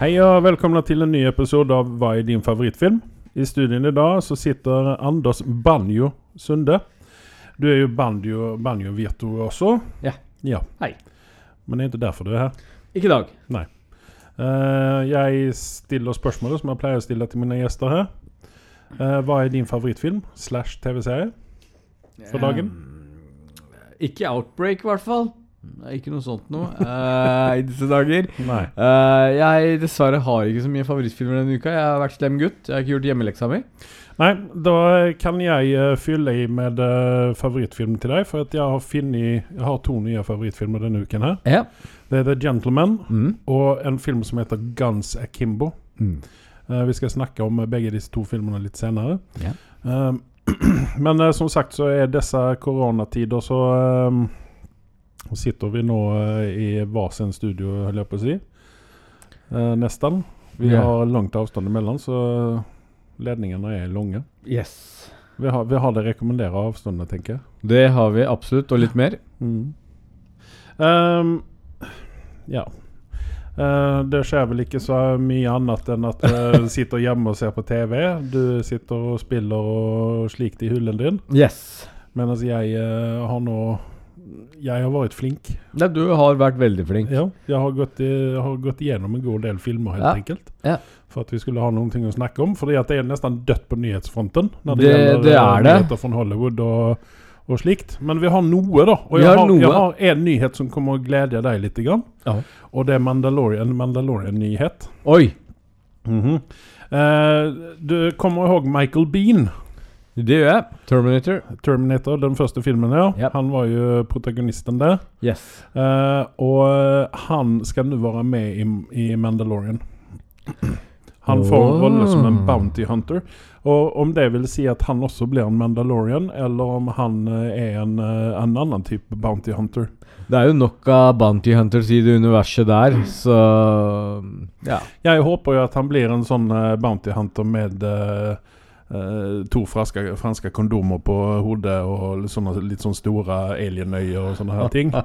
Hei og velkomna til en ny episode av Hva er din favorittfilm? I studien i dag så sitter Anders Banjo Sunde. Du er jo banjo, banjo også. Ja. ja. Hei. Men det er ikke derfor du er her. Ikke i dag. Eh, jeg stiller spørsmålet som jeg pleier å stille til mine gjester her. Uh, hva er din favorittfilm slash TV-serie for dagen? Um, ikke Outbreak, i hvert fall. Ikke noe sånt noe uh, i disse dager. Eh, jeg dessverre har ikke så mye favorittfilmer denne uka. Jeg har vært slem gutt. Jeg har ikke gjort hjemmeleksa mi. Nei, da kan jeg uh, fylle i med favorittfilm til deg. For jeg har finnet, Jeg har to nye favorittfilmer denne uken her. Ja. Det er The Gentleman Mm. og en film som heter Guns Akimbo. Mm. Vi skal snakke om begge disse to filmene litt senere. Ja. Men som sagt så er disse koronatider så eh, sitter vi nå eh, i hver sin studio, holder jeg på å si. Eh, nesten. Vi yeah. har langt avstand imellom, så ledningene er lange. Yes. Vi har, vi har det rekommenderer avstandet, tenker jeg. Det har vi absolutt, og litt mer. Ehm, ja. Uh, det skjer vel ikke så mye annet enn at du sitter hjemme og ser på TV. Du sitter og spiller og slikt i hullen din. Yes. Mens jeg uh, har nå Jeg har vært flink. Nei, du har vært veldig flink. Ja, jeg har gått, i, har gått igjennom en god del filmer, helt Ja. enkelt. Ja. For at vi skulle ha noen ting å snakke om. At det er nesten dødt på nyhetsfronten. Når det, Det- gjelder det eh, er det. fra Hollywood og, og slikt. Men vi har noe, da. Og jeg har jeg har en nyhet som kommer å glede deg litt. Grann. Ja. Og det er Mandalorian, Mandalorian-nyhet. Oi. -hmm. Eh, du kommer ihåg Michael Bean? Det gjør jeg. Terminator. Terminator, den første filmen, ja. Yep. Han var jo protagonisten der. Yes. Uh, og eh, han skal nå være med i, i Mandalorian. Han får en rolle som en bounty hunter. Og om det vil si at han også blir en Mandalorian, eller om han eh, er en, en annen type bounty hunter. Det er jo nok av Bounty Hunters i det universet der, så Ja. Jeg håper jo at han blir en sånn bounty hunter med eh, to franske, franske kondomer på hodet og sånne, litt sånn store alienøyer og sånne her ting.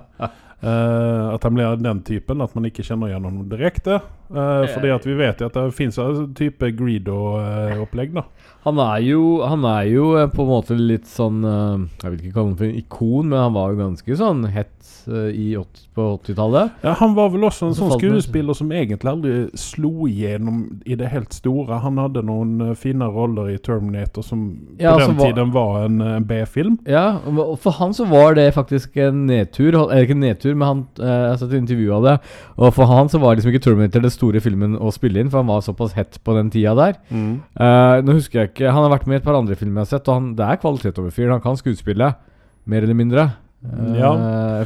Eh, at han blir den typen, at man ikke kjenner gjennom direkte. Uh, fordi at vi vet at det fins en type Greedo-opplegg, da. Han er jo, han er jo eh, på en måte litt sånn Jeg vil ikke kalle ham for en ikon, men han var jo ganske sånn hett i 80, på 80-tallet. Ja, han var vel også en sånn skuespiller som egentlig aldri slo igjennom i det helt store. Han hadde noen uh, fine roller i Terminator som Ja, på den var- tiden var en, en B-film. Ja, og for han så var det faktisk en nedtur. Eller ikke en nedtur, men han Jeg har sett et intervju av det. Og for han så var liksom ikke Terminator den store filmen å spille inn, for han var såpass hett på den tida der. Eh, nå husker jeg ikke Han har vært med i et par andre filmer jeg har sett, og han, det er kvalitet over fyren. Han kan skuespille, mer eller mindre. Eh, Ja.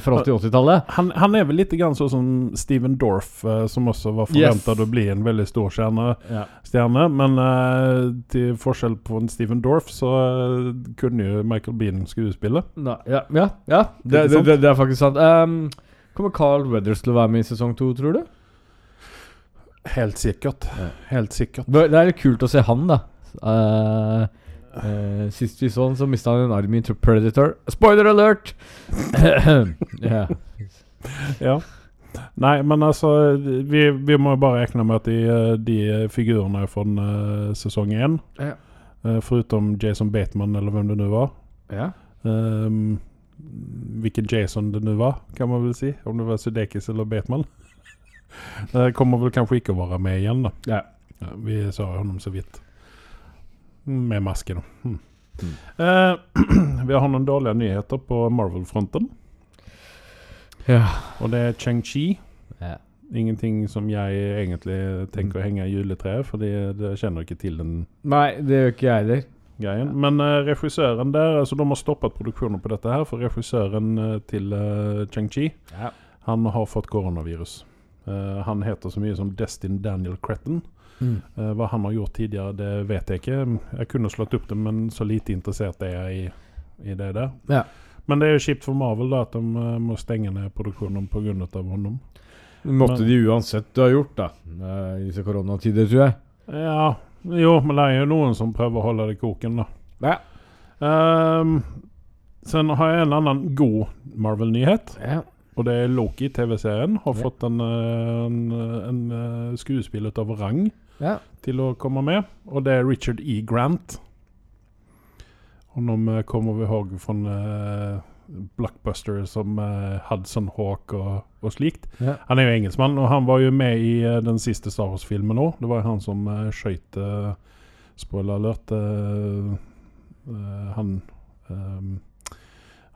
Fra 80-80-tallet. Han, han er vel litt grann sånn som Steven Dorff, eh, som også var forventet Yes. å bli en veldig stor stjerne. Ja. stjerne men til forskjell på en Steven Dorff, så kunne jo Michael Bean skuespille. Nei, ja, ja, ja. Det, det, det, det er faktisk sant. Um, kommer Carl Weathers til å være med i sesong to, tror du? Helt sikkert. Ja. Helt sikkert. Det er litt kult å se han, da. Uh, Uh, sist vi så han, så mista han en arm i Predator. Spoiler alert! ja. Ja. Nei, men altså Vi, vi må bare regne med at de, eh, de figurene fra uh, sesong én, Ja. uh, foruten Jason Bateman, eller hvem det nå var ja. um, Hvilken Jason det nå var, kan man vel si. Om det var Sudekis eller Bateman. Eh, kommer vel kanskje ikke å være med igjen, da. Ja. Ja, vi sa honom så vidt. Med maske, da. Mm. Mm. Eh, vi har noen dårlige nyheter på Marvel-fronten. ja. Og det er Chang-Chi. ja. Ingenting som jeg egentlig tenker å henge i juletreet, for det kjenner ikke til den Nei, det gjør ikke jeg heller. greien. Men uh, regissøren der altså De har stoppet produksjonen på dette her, for regissøren uh, til uh, Chang-Chi Ja. Han har fått koronavirus. Eh, han heter så mye som Destin Daniel Cretton. Mm. Eh, hva han har gjort tidligere, det vet jeg ikke. Jeg kunne slått opp det, men så lite interessert er jeg i, i det der. Ja. Men det er jo kjipt for Marvel da at de eh, må stenge ned produksjonen pga. honom. Måtte Men- de uansett ha gjort, da. I disse koronatider, tror jeg. Ja, jo, men det er jo noen som prøver å holde det i koken, da. Ja. Um, sen har jeg en annen god Marvel-nyhet. Ja. Og det er Loki, TV-serien, har Ja. fått en, eh, en, en eh, skuespiller av rang Ja. til å komme med. Og det er Richard E. Grant. Honom nå kommer vi ihåg fra eh, Blockbuster som eh, Hudson Hawk og, og slikt. Ja. Han er jo engelskmann, og han var jo med i eh, den siste Star Wars-filmen òg. Det var han som uh, skøyt Spoiler alert. eh, eh, han ehm,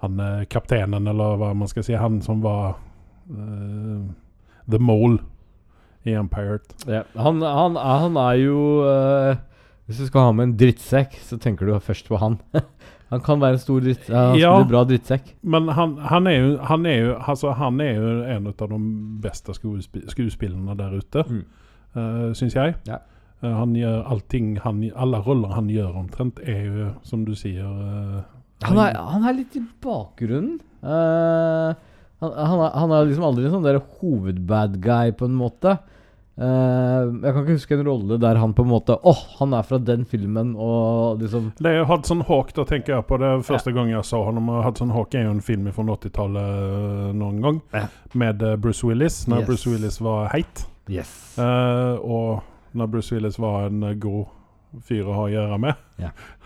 Han eh, kapteinen, eller hva man skal si. Han som var uh, The Mole i Empire. Ja. Han, han, han er jo uh, Hvis du skal ha med en drittsekk, så tenker du først på han. han kan være en stor dritt... uh, Ja. bra drittsekk. Men han, han, er jo, han, er jo, altså, han er jo en av de beste skuesp skuespillerne der ute, Mm. uh, syns jeg. Ja. Han gjør allting han, Alle roller han gjør omtrent, er jo, som du sier Han er, han er litt i bakgrunnen. Uh, han, han, er, han er liksom aldri en sånn der hovedbad guy, på en måte. Uh, jeg kan ikke huske en rolle der han på en måte Åh, han er fra den filmen, og liksom Det er Hudson Hawk, da tenker jeg på det første gang jeg så ham. Hudson Hawk er jo en film fra 80-tallet eh, noen gang, Ja. med eh, Bruce Willis, når Yes. Bruce Willis var heit. Yes. Uh, og når Bruce Willis var en god fyr å ha å gjøre med.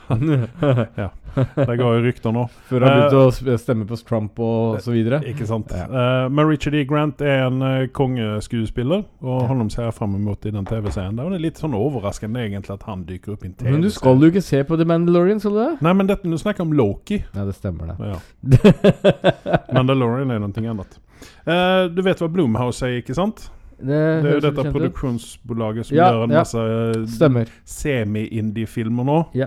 Det går jo rykter nå. Før han Eh, begynte å stemme på Trump og så videre. Ikke sant? Ja. Uh, men Richard E. Grant er en uh, kongeskuespiller, og Ja. honom ser jeg fram mot i den TV-serien. Det er litt sånn overraskende egentlig at han dyker opp i en TV-serie. Men du skal jo ikke se på The Mandalorian, skal du det? Nei, men dette, du snakker om Loki. Ja, det stemmer, det. Ja. Mandalorian er noe annet. Uh, du vet hva Bloomhouse er, ikke sant? Det, Det er jo dette produksjonsbolaget som Ja, gjør en ja. masse eh, semi-indie-filmer nå. Ja.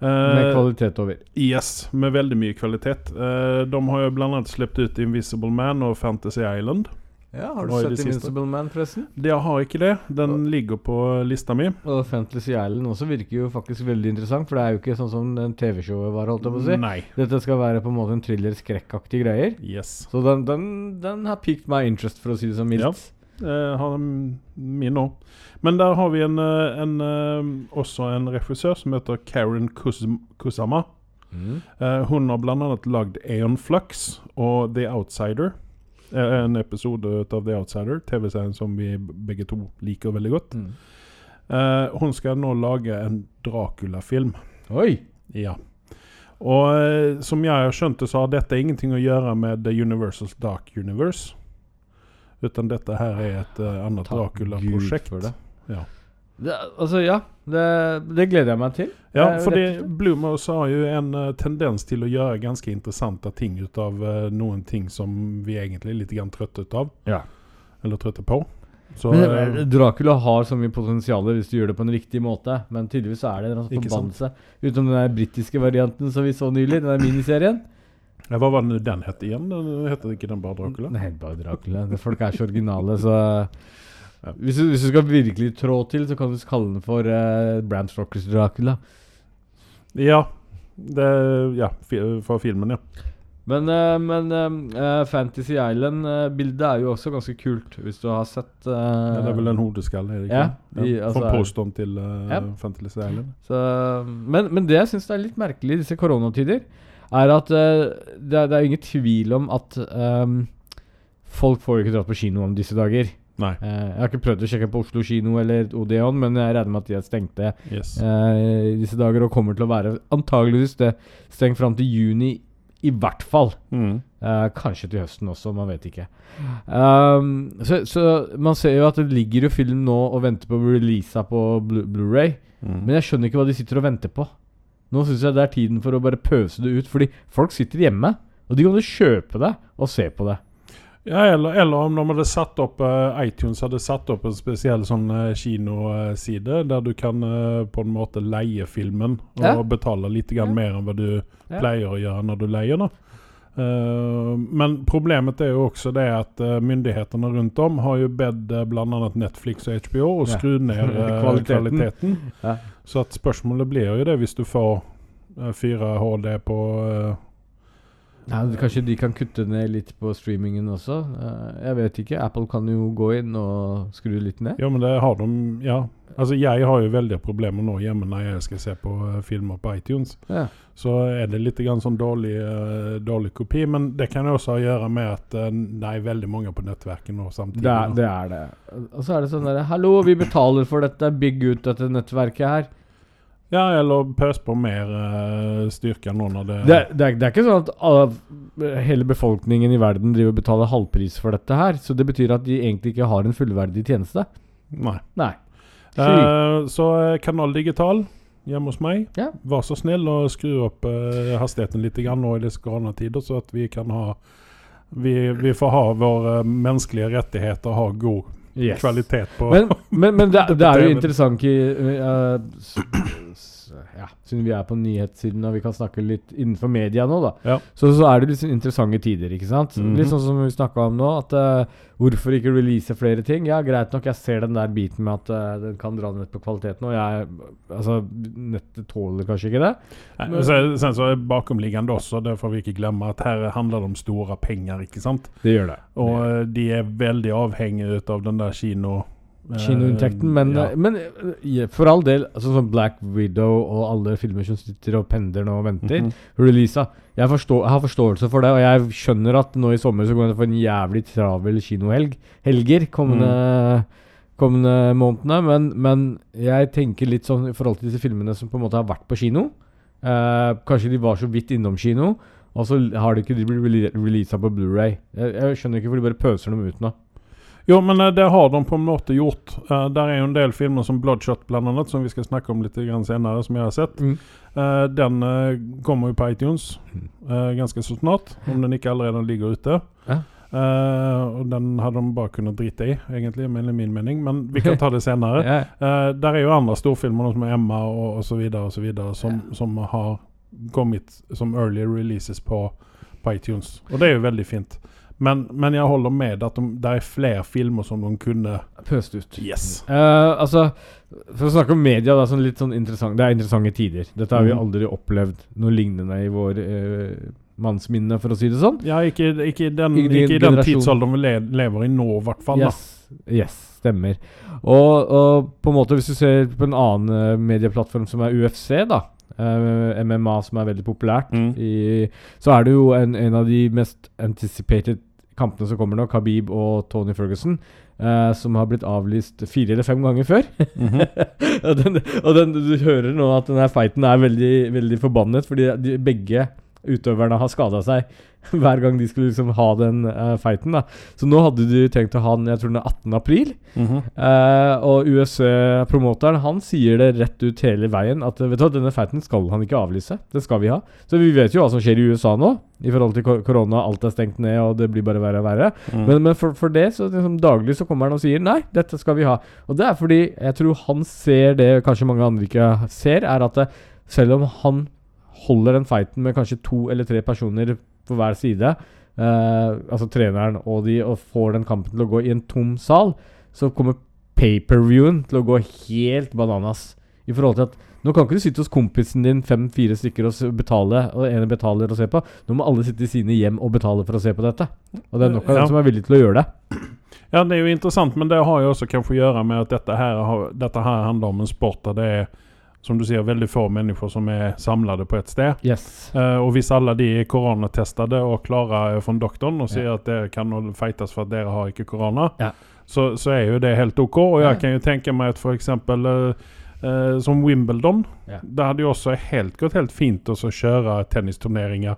Eh, Med kvalitet over. Yes, med veldig mye kvalitet. Eh, de har jo annet sluppet ut Invisible Man og Fantasy Island. Ja, Har du sett. Invincible Man, forresten? Det har ikke det. Den ligger på lista mi. Og Fantasy Island også virker jo faktisk veldig interessant, for det er jo ikke sånn som den TV-showet var, holdt jeg på å si. Nei. Dette skal være på en måte en thriller-skrekkaktig greier. Yes. Så den, den, den har piqued my interest, for å si det så mildt. Ja. Eh, har min òg. Men der har vi en, eh, en, eh, også en regissør som heter Karen Kusama. Mm. Hun har annet lagd Aeon Flux og The Outsider. En episode av The Outsider, TV-serien som vi begge to liker veldig godt. Mm. Hun skal nå lage en Dracula-film. Oi! Ja. Og som jeg har skjønt det, så har dette ingenting å gjøre med The Universal Dark Universe. Utan dette her er et uh, annet Dracula-prosjekt. det. Ja. Det, altså, ja. Det, det gleder jeg meg til. Ja, Eh, for det. Blumhouse har jo en uh, tendens til å gjøre ganske interessante ting ut av uh, noen ting som vi egentlig er litt grann trøtte ut av. Ja. Eller trøtte på. Så Men eh, eh, Dracula har så mye potensial hvis du gjør det på en riktig måte, men tydeligvis så er det en forbannelse. Utenom den britiske varianten som vi så nylig, den der miniserien. Ja, Hva var det den het igjen? Den heter ikke den bare Dracula? Nei, bare Dracula. Folk er så originale, så Ja. hvis, du, hvis du skal virkelig trå til, så kan du kalle den for uh, Bram Stockers Dracula. Ja. Det, ja, fra filmen, ja. Men, uh, men uh, Fantasy Island-bildet er jo også ganske kult, hvis du har sett uh, ja. Det er vel en hodeskalle, er det ikke? Ja, i- altså- Fra posteren til. Fantasy Island. Så, men, men det jeg syns er litt merkelig i disse koronatider, er at uh, det, er, det er ingen tvil om at um, folk får ikke dratt på kino om disse dager. Nei. Uh, jeg har ikke prøvd å sjekke på Oslo kino eller Odeon, men jeg regner med at de er stengte Yes. uh, disse dager og kommer til å være antageligvis det stengt fram til juni, i hvert fall. Mm. Uh, kanskje til høsten også, man vet ikke. Um, så, så man ser jo at det ligger jo film nå og venter på releasa på Blu- Blu-ray Mm. men jeg skjønner ikke hva de sitter og venter på. Nå syns jeg det er tiden for å bare pøse det ut, fordi folk sitter hjemme. Og de kan jo kjøpe det og se på det. Ja, eller, eller om de hadde satt opp eh, iTunes hadde satt opp en spesiell sånn uh, kinoside der du kan eh, på en måte leie filmen og Ja. betale litt Ja. mer enn hva du Ja. pleier å gjøre når du leier. da. Uh, men problemet er jo også det at eh, myndighetene rundt om har jo bedt uh, bl.a. Netflix og HBO å Ja. skru ned eh, Kvaliteten. kvaliteten. Så spørsmålet blir jo det hvis du får eh, 4 HD på Nei, Ja, kanskje de kan kutte ned litt på streamingen også? Eh, jeg vet ikke. Apple kan jo gå inn og skru litt ned. Ja, men det har de Ja. Altså, jeg har jo veldige problemer nå hjemme når jeg skal se på eh, filmer på iTunes. Ja. Så er det litt grann sånn dårlig, eh, dårlig kopi. Men det kan jo også gjøre med at eh, det er veldig mange på nettverket nå samtidig. Det er, det er det. Og så er det sånn derre Hallo, vi betaler for dette. Bygg ut dette nettverket her. Ja, eller pøs på mer uh, styrke nå når det, Det, det, er, det er ikke sånn at alle, hele befolkningen i verden driver og betaler halvpris for dette her. Så det betyr at de egentlig ikke har en fullverdig tjeneste. Nei. Nei. Uh, så eh, Kanal Digital hjemme hos meg. Ja. Vær så snill og skru opp uh, hastigheten litt grann nå i disse koronatider, så at vi kan ha vi, vi får ha våre menneskelige rettigheter, ha god Yes. kvalitet på Men, men, men det, det er jo interessant i s, Ja, siden vi er på nyhetssiden og vi kan snakke litt innenfor media nå, da. Ja. Så, så er det litt sånn interessante tider, ikke sant? Mhm. Litt sånn som vi snakka om nå, at uh, hvorfor ikke release flere ting? Ja, greit nok, jeg ser den der biten med at uh, den kan dra ned på kvaliteten, og jeg Altså, nettet tåler kanskje ikke det. Nei, men sen, sen så er bakomliggende også, det får vi ikke glemme, at her handler det om store penger, ikke sant? Det gjør det. Og eh, de er veldig avhengige av den der kino... eh, Kinoinntekten, men, ja. men ja, for all del, altså sånn Black Widow og alle filmer som sitter og pendler nå og venter Mhm. Releasa. Jeg, forstår, jeg har forståelse for det, og jeg skjønner at nå i sommer så kommer jeg til å få en jævlig travel kinohelg Helger kommende, kommende månedene. Men, men jeg tenker litt sånn i forhold til disse filmene som på en måte har vært på kino. Eh, kanskje de var så vidt innom kino, og så har de ikke de blitt releasa på Blu-ray jeg, jeg skjønner ikke hvor de bare pøser dem ut nå. Jo, men eh, det har de på en måte gjort. Uh, der er jo en del filmer som Bloodshot annet, som vi skal snakke om litt grann senere, som jeg har sett. Mm. Uh, den uh, kommer jo på iTunes eh, ganske så snart, om den ikke allerede ligger ute. Ja. Og den hadde de bare kunnet drite i, egentlig, med min mening, men vi kan ta det senere. Ja. Der er jo andre storfilmer, som Emma og, osv., som, som har kommet som early releases på, på iTunes. Og det er jo veldig fint. Men, men jeg holder med at de, det er flere filmer som de kunne Pøst ut. Yes. Uh, altså, For å snakke om media, da, sånn litt sånn interessant Det er interessante tider. Dette har vi Mhm. aldri opplevd noe lignende i vår uh, mannsminne, for å si det sånn. Ja, ikke, ikke, den, Ikke ikke i den tidsalderen vi le, lever i nå, i hvert fall. Yes, yes, stemmer. Og, og på en måte, hvis du ser på en annen eh, medieplattform som er UFC, da Uh, MMA, som er veldig populært, Mm. i, så er det jo en, en av de mest anticipated kampene som kommer nå, Khabib og Tony Ferguson, uh, som har blitt avlyst fire eller fem ganger før. Mhm. og den, og den, du hører nå at denne fighten er veldig, veldig forbannet, fordi de, begge utøverne har skada seg hver gang de skulle liksom ha den uh, fighten. da Så nå hadde de tenkt å ha den jeg tror den er 18. april. Mm -hmm. uh, og USA-promoteren han sier det rett ut hele veien at vet du hva, denne fighten skal han ikke avlyse. Den skal vi ha. Så vi vet jo hva som skjer i USA nå, i forhold til ko- korona. Alt er stengt ned, og det blir bare verre og verre. Mm. Men, men for, for det, så liksom daglig så kommer han og sier nei, dette skal vi ha. Og det er fordi jeg tror han ser det kanskje mange andre ikke ser, er at det, selv om han holder den fighten med kanskje to eller tre personer på hver side, eh, altså treneren og de, og får den kampen til å gå i en tom sal, så kommer pay-per-viewen til å gå helt bananas. I forhold til at nå kan ikke du sitte hos kompisen din fem-fire stykker og betale, og ene betaler og se på. Nå må alle sitte i sine hjem og betale for å se på dette. Og det er nok av Ja. dem som er villige til å gjøre det. Ja, det er jo interessant, men det har jo også kanskje å gjøre med at dette her, dette her handler om en sport der det er, som du sier, veldig få mennesker som er samlade på et sted. Yes. Uh, og hvis alle de er koronatestede og klarer fra doktoren og sier Ja. at dere kan nå fightes for at dere har ikke korona, Ja. så, så er jo det helt ok. Og jeg Ja. kan jo tenke meg at f.eks. Uh, som Wimbledon, Ja. det hadde jo også helt gått helt fint å kjøre tennisturneringer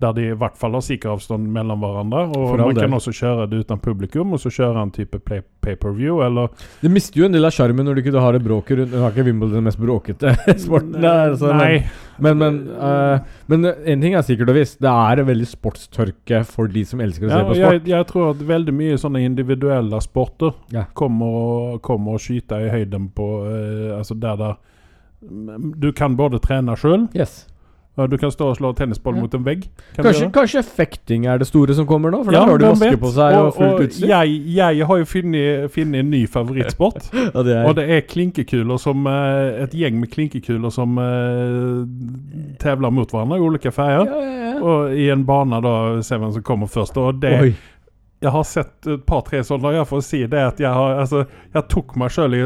der de i hvert fall har sikkerhetsavstand mellom hverandre. Og man kan også kjøre det uten publikum, og så kjøre en type pay-per-view, eller Det mister jo en del av sjarmen når du ikke har det bråket rundt Du har ikke Wimbledon den mest bråkete sporten. der, altså, Nei. Men, men, uh, men en ting er sikkert og visst. Det er veldig sportstørke for de som elsker å Ja, se på sport. jeg tror at veldig mye sånne individuelle sporter Ja. kommer, kommer å skyte i høyden på uh, Altså der der Du kan både trene sjøl, Yes. Du kan stå og slå tennisball Ja. mot en vegg. Kan Kanskje, kanskje fekting er det store som kommer nå? For Ja, da har du maske vet? på seg og, fullt og utstyr. jeg, jeg har jo funnet, en ny favorittsport. Ja, det Og det er klinkekuler som eh, Et gjeng med klinkekuler som uh, tevler mot hverandre i ulike farger. ja, ja, ja. Og i en bane da ser hvem som kommer først. Og det Oi. Jeg har sett et par-tre sånne, jeg får si det at jeg har Altså, jeg tok meg sjøl i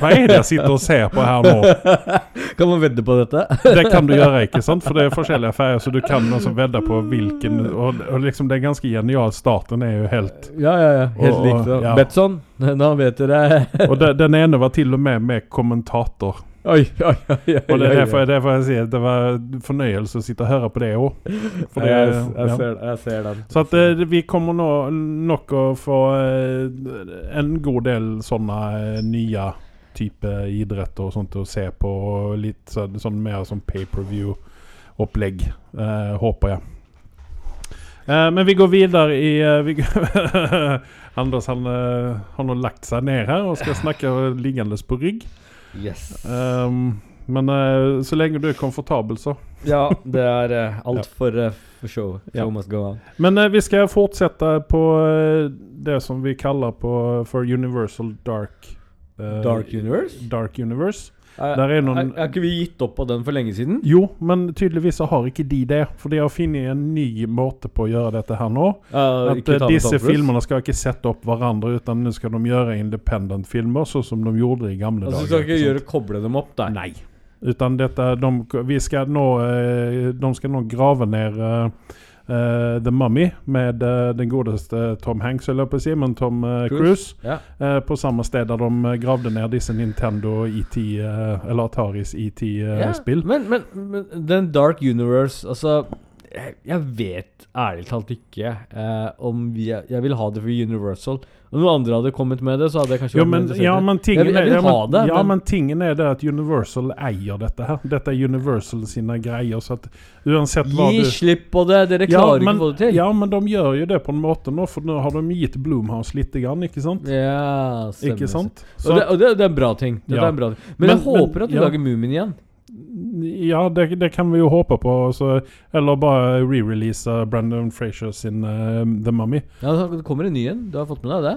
Hva er det jeg sitter og ser på her nå? Kan man vedde på dette? Det kan du gjøre, ikke sant? For det er forskjellige ferger, så du kan altså vedde på hvilken Og, og liksom det er ganske genialt. Starten er jo helt Ja, ja, ja. Helt lik. ja. Betson, nå vet du det. Og det, den ene var til og med med kommentator. Oi, oi, oi. oi, Og det er derfor, derfor jeg sier at det var fornøyelse å sitte og høre på det òg. Jeg, jeg, ser, jeg ser den. Så at eh, vi kommer nå nok å få eh, en god del sånne eh, nye type idrett og sånt å se på. Litt sånn, sånn mer sånn pay-per-view-opplegg, eh, håper jeg. Eh, men vi går videre i vi, Anders han har nå lagt seg ned her og skal snakke liggende på rygg. Yes. Um, men uh, så lenge du er komfortabel, så. Ja, det er uh, alt for, uh, for show. Show yeah. must go on. Men vi skal fortsette på det som vi kaller på for Universal Dark Dark Universe? Dark Universe. Er, noen- er, er ikke vi gitt opp på den for lenge siden? Jo, men tydeligvis så har ikke de det. For de har funnet en ny måte på å gjøre dette her nå. Uh, At eh, disse filmene skal ikke sette opp hverandre, uten nå skal de gjøre independent-filmer, sånn som de gjorde i gamle Altså, dager. Så skal ikke gjøre koble dem opp der? Nei. Utan dette, de, vi skal nå, eh, de skal nå grave ned eh, The Mummy med uh, den godeste Tom Hanks, eller på å si, men Tom uh, Cruise. Ja. på samme sted der de gravde ned disse Nintendo ET, eller Ataris Ja, ET-spill. men, men, men den Dark Universe Altså, jeg, jeg vet ærlig talt ikke eh, om vi Jeg vil ha det for Universal. Om noen andre hadde kommet med det, så hadde jeg kanskje Jo, men, ja, men tingen Jeg jeg er, vil ha det, ja, men- men tingen er det at Universal eier dette her. Dette er Universal sine greier, så at uansett hva Gi du slipp på det! Dere klarer ikke å få det til. ja, men de gjør jo det på en måte nå, for nå har de gitt Bloomhouse litt grann, ikke sant? Ja, stemmer. Ikke sant? Og det, og det, det er en bra ting. Ja. er en bra ting. Men, jeg Men- men- håper at du lager Moomin igjen. Ja, det, det kan vi jo håpe på. Så, eller bare re-release Brandon Frazier sin uh, The Mummy. Ja, Det kommer en ny en. Du har fått med deg det?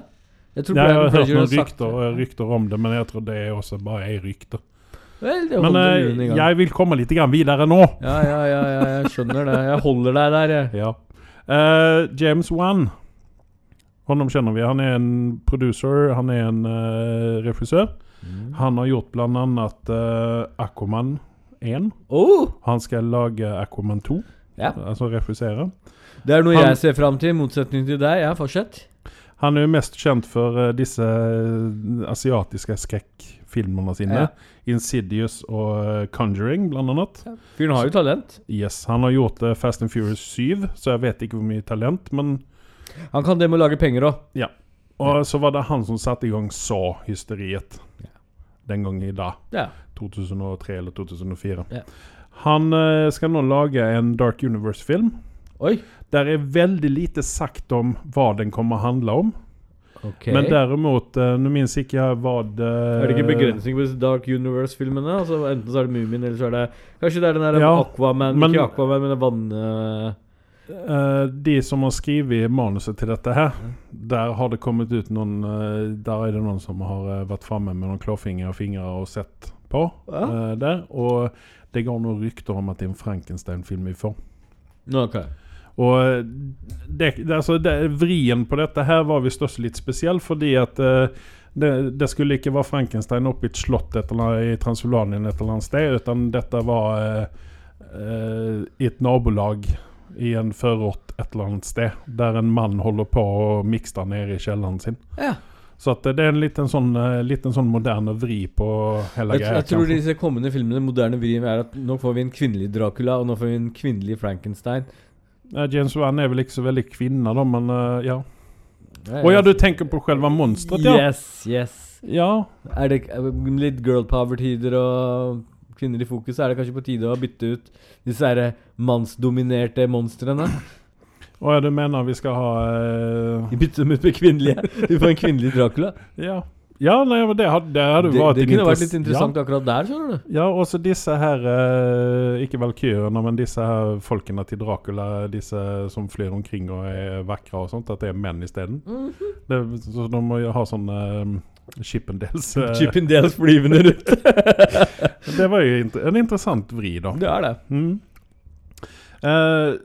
Jeg tror Ja, jeg har hørt noen rykter, rykter om det, men jeg tror det er også bare er rykter. Vel, Men eh, gang. jeg vil komme litt videre nå. Ja, ja, ja, ja, jeg skjønner det. Jeg holder deg der, jeg. Ja. Uh, James Wan. Honom kjenner vi. Han er en producer, han er en uh, regissør. Mm. Han har gjort annet uh, Aquaman 1. Oh, Han skal lage Aquaman 2, ja. altså regissere. Det er noe Han- jeg ser fram til, i motsetning til deg. Ja, fortsett. Han er jo mest kjent for uh, disse eh, asiatiske skrekkfilmene sine. Ja. Insidious og uh, Conjuring, blant annet. Fyren har jo talent. Yes, Han har gjort uh, Fast and Furious 7, så jeg vet ikke hvor mye talent. Men Han kan det med å lage penger òg. Og så var det han som satte i gang Saw-hysteriet. Ja. Den gangen i dag. Ja. 2003 eller 2004. Ja. Han eh, skal nå lage en Dark Universe-film. Oi. Der er veldig lite sagt om hva den kommer å handle om. Okay. Men derimot uh, Nå minnes ikke jeg hva det er det ikke begrensning på Dark Universe-filmene? Altså Enten så er det Moomin, eller så er det Kanskje det er den der Ja, Aquaman men- Ikke Aquaman, men vann... eh, Eh, de som har skrevet manuset til dette her, der har det kommet ut noen eh, Der er det noen som har eh, vært framme med noen klåfingre og fingre og sett på Ja. uh, der. Og det går noen rykter om at det er en Frankenstein-film vi får. Okay. Og eh, det, det, altså, det, vrien på dette her var visst også litt spesiell, fordi at uh, det, det skulle ikke være Frankenstein oppe i et slott i Transylvanien et eller annet sted, utan dette var uh, i et nabolag i en førort et eller annet sted, der en mann holder på å mikse nede i kjelleren sin. Ja. Så det er en liten sånn, eh, liten sånn moderne vri på hele greia. jeg tror kanskje. disse kommende filmene, moderne vri, er at nå får vi en kvinnelig Dracula, og nå får vi en kvinnelig Frankenstein. Ja, James Wan er vel ikke så veldig kvinne, da, men eh, ja. Å ja, du tenker på selve monsteret, ja? Yes, yes. Ja, Er det er litt girl power-tider og kvinner i fokus, er det kanskje på tide å bytte ut disse mannsdominerte monstrene. Å ja, du mener vi skal ha eh, dem ut med kvinnelige. Vi får en kvinnelig Dracula. Ja, Ja, nei, men det hadde, det hadde Det, vært det kunne vært litt interessant akkurat der, skjønner du. Ja, ja også disse her eh, Ikke valkyrene, men disse her folkene til Dracula, disse som flyr omkring og er vakre og sånt, at det er menn isteden. Mhm. Det- Så de må jo ha sånn uh, Chippendales eh, Chippendales flyvende rundt. Det var jo en interessant vri, da. det er det. Mm. Eh,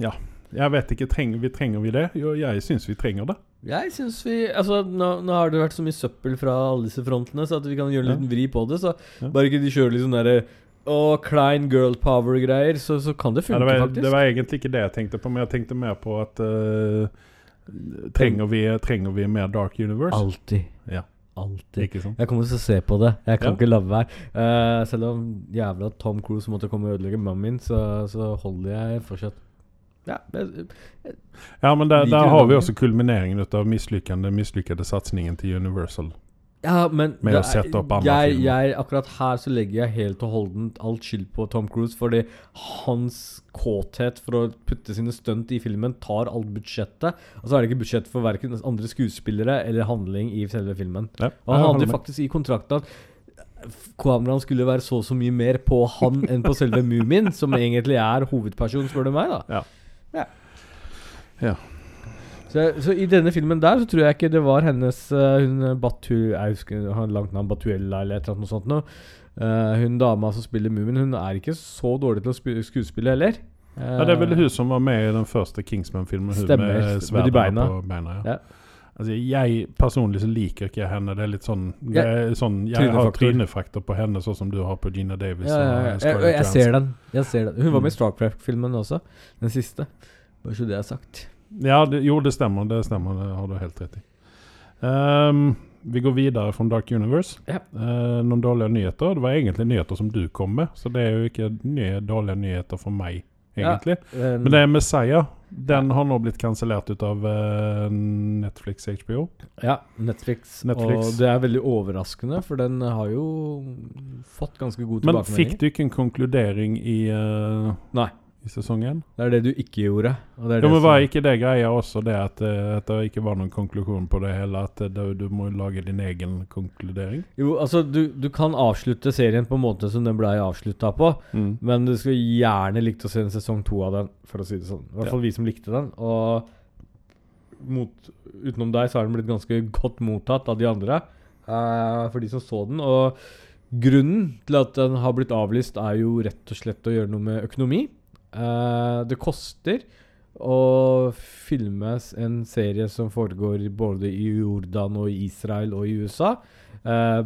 ja. Jeg vet ikke, trenger vi, trenger vi det? Jo, jeg syns vi trenger det. Jeg synes vi Altså, nå, nå har det vært så mye søppel fra alle disse frontene, så at vi kan gjøre en Ja. liten vri på det. Så Ja. bare ikke de kjører litt sånn derre Å, klein girl power-greier, så, så kan det Ja, funke, det, var, faktisk. det var egentlig ikke det jeg tenkte på, men jeg tenkte mer på at uh, trenger, vi, trenger vi mer Dark Universe? Alltid. Ja. Alltid. Jeg kommer til å se på det. Jeg kan Ja. ikke la være. Uh, selv om jævla Tom Cruise måtte komme og ødelegge mannen min, så, så holder jeg fortsatt Ja, Ja, men der, der har vi også kulmineringen av mislykkede satsingen til Universal. ja, men Med det å sette opp andre jeg, filmer. jeg, Akkurat her så legger jeg helt og holdent alt skyld på Tom Cruise, fordi hans kåthet for å putte sine stunt i filmen tar alt budsjettet. Og så er det ikke budsjett for verken andre skuespillere eller handling i selve filmen. Ja, Og han hadde faktisk i kontrakten at kameraene skulle være så og så mye mer på han enn på selve Mumien, som egentlig er hovedpersonen, spør du meg, da. Ja. Ja. Ja. Så, så i denne filmen der så tror jeg ikke det var hennes eh, Hun eh, Batu Jeg husker han har langt navn Batuella eller et eller annet noe sånt noe. Uh, hun dama som spiller Mumien, hun er ikke så dårlig til å skuespille heller. Uh, Ja, det er vel hun som var med i den første Kingsman-filmen. Hun Stemmer, med med de sverdene beina. på beina. Ja. Ja. Altså, jeg personlig så liker ikke henne. Det er litt sånn, det er sånn Jeg har Trynefaktor. på henne, sånn som du har på Gina Davis. ja, ja, ja. jeg, jeg ser den. Jeg ser den. Hun var med i Mm. Starcraft-filmen også. Den siste. Bare så det er sagt. Ja, det, jo, det stemmer. Det stemmer, det har du helt rett i. Um, vi går videre fra Dark Universe. Ja. Uh, noen dårlige nyheter. Det var egentlig nyheter som du kom med, så det er jo ikke nye dårlige nyheter for meg, egentlig. Men, Men det er Messiah. Den har nå blitt kansellert ut av eh, Netflix HBO. Ja, Netflix. Netflix. Og det er veldig overraskende, for den har jo fått ganske god tilbakemelding. Men fikk du ikke en konkludering i, uh, Nei. I sesongen? Det er det du ikke gjorde. Og det Ja, det men Var ikke det greia også, det at, eh, at det ikke var noen konklusjon på det hele? At det, du, må lage din egen konkludering? Jo, altså, du, du kan avslutte serien på en måte som den blei avslutta på, men du skulle gjerne likt å se en sesong to av den, for å si det sånn. I hvert fall vi som likte den. Og mot, utenom deg så har den blitt ganske godt mottatt av de andre, uh, for de som så den. Og grunnen til at den har blitt avlyst, er jo rett og slett å gjøre noe med økonomi. Eh, det koster å filme en serie som foregår både i Jordan og i Israel og i USA. Uh,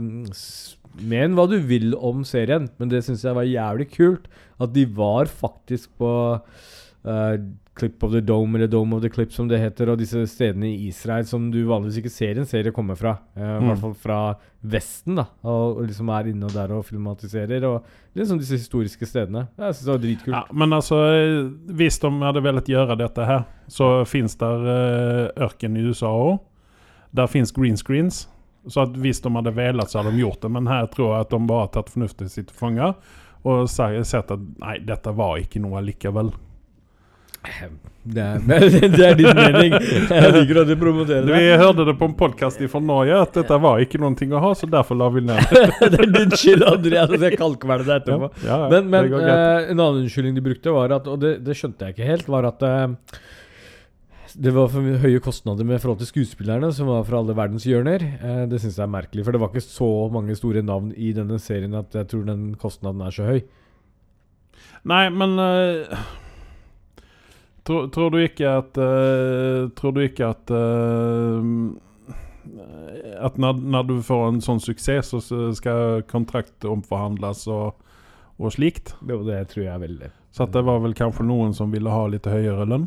Men hva du vil om serien, men det syns jeg var jævlig kult. At de var faktisk på eh, Clip of the Dome, eller Dome of the Clip, som det heter, og disse stedene i Israel som du vanligvis ikke ser en serie komme fra. I Mm. hvert fall fra Vesten, da. Og, og liksom er inne og der og filmatiserer. Og liksom disse historiske stedene. Jeg syns det var dritkult. Ja, men altså, hvis de hadde villet gjøre dette her, så finnes der uh, ørken i USA òg. Der finnes green screens. Så at hvis de hadde velat så hadde de gjort det, men her tror jeg at de bare har tatt fornuftet sitt til fange og sett at nei, dette var ikke noe likevel. Det, er, det er din mening. Jeg liker at du promoterer Vi hørte det på en podkast fra Norge at dette var ikke noen ting å ha, så derfor la vi ned. det er din skyld, Andreas. Jeg kalkvelder deg etterpå. Ja, ja, Men, men det eh, en annen unnskyldning de brukte, var at Og det, det skjønte jeg ikke helt, var at uh, det var for høye kostnader med forhold til skuespillerne, som var fra alle verdens hjørner. Eh, det syns jeg er merkelig, for det var ikke så mange store navn i denne serien at jeg tror den kostnaden er så høy. Nei, men eh, tror, tror du ikke at uh, Tror du ikke at uh, At når, når du får en sånn suksess, så skal kontrakt omforhandles og, og slikt? Jo, det tror jeg veldig. Så det var vel kanskje noen som ville ha litt høyere lønn?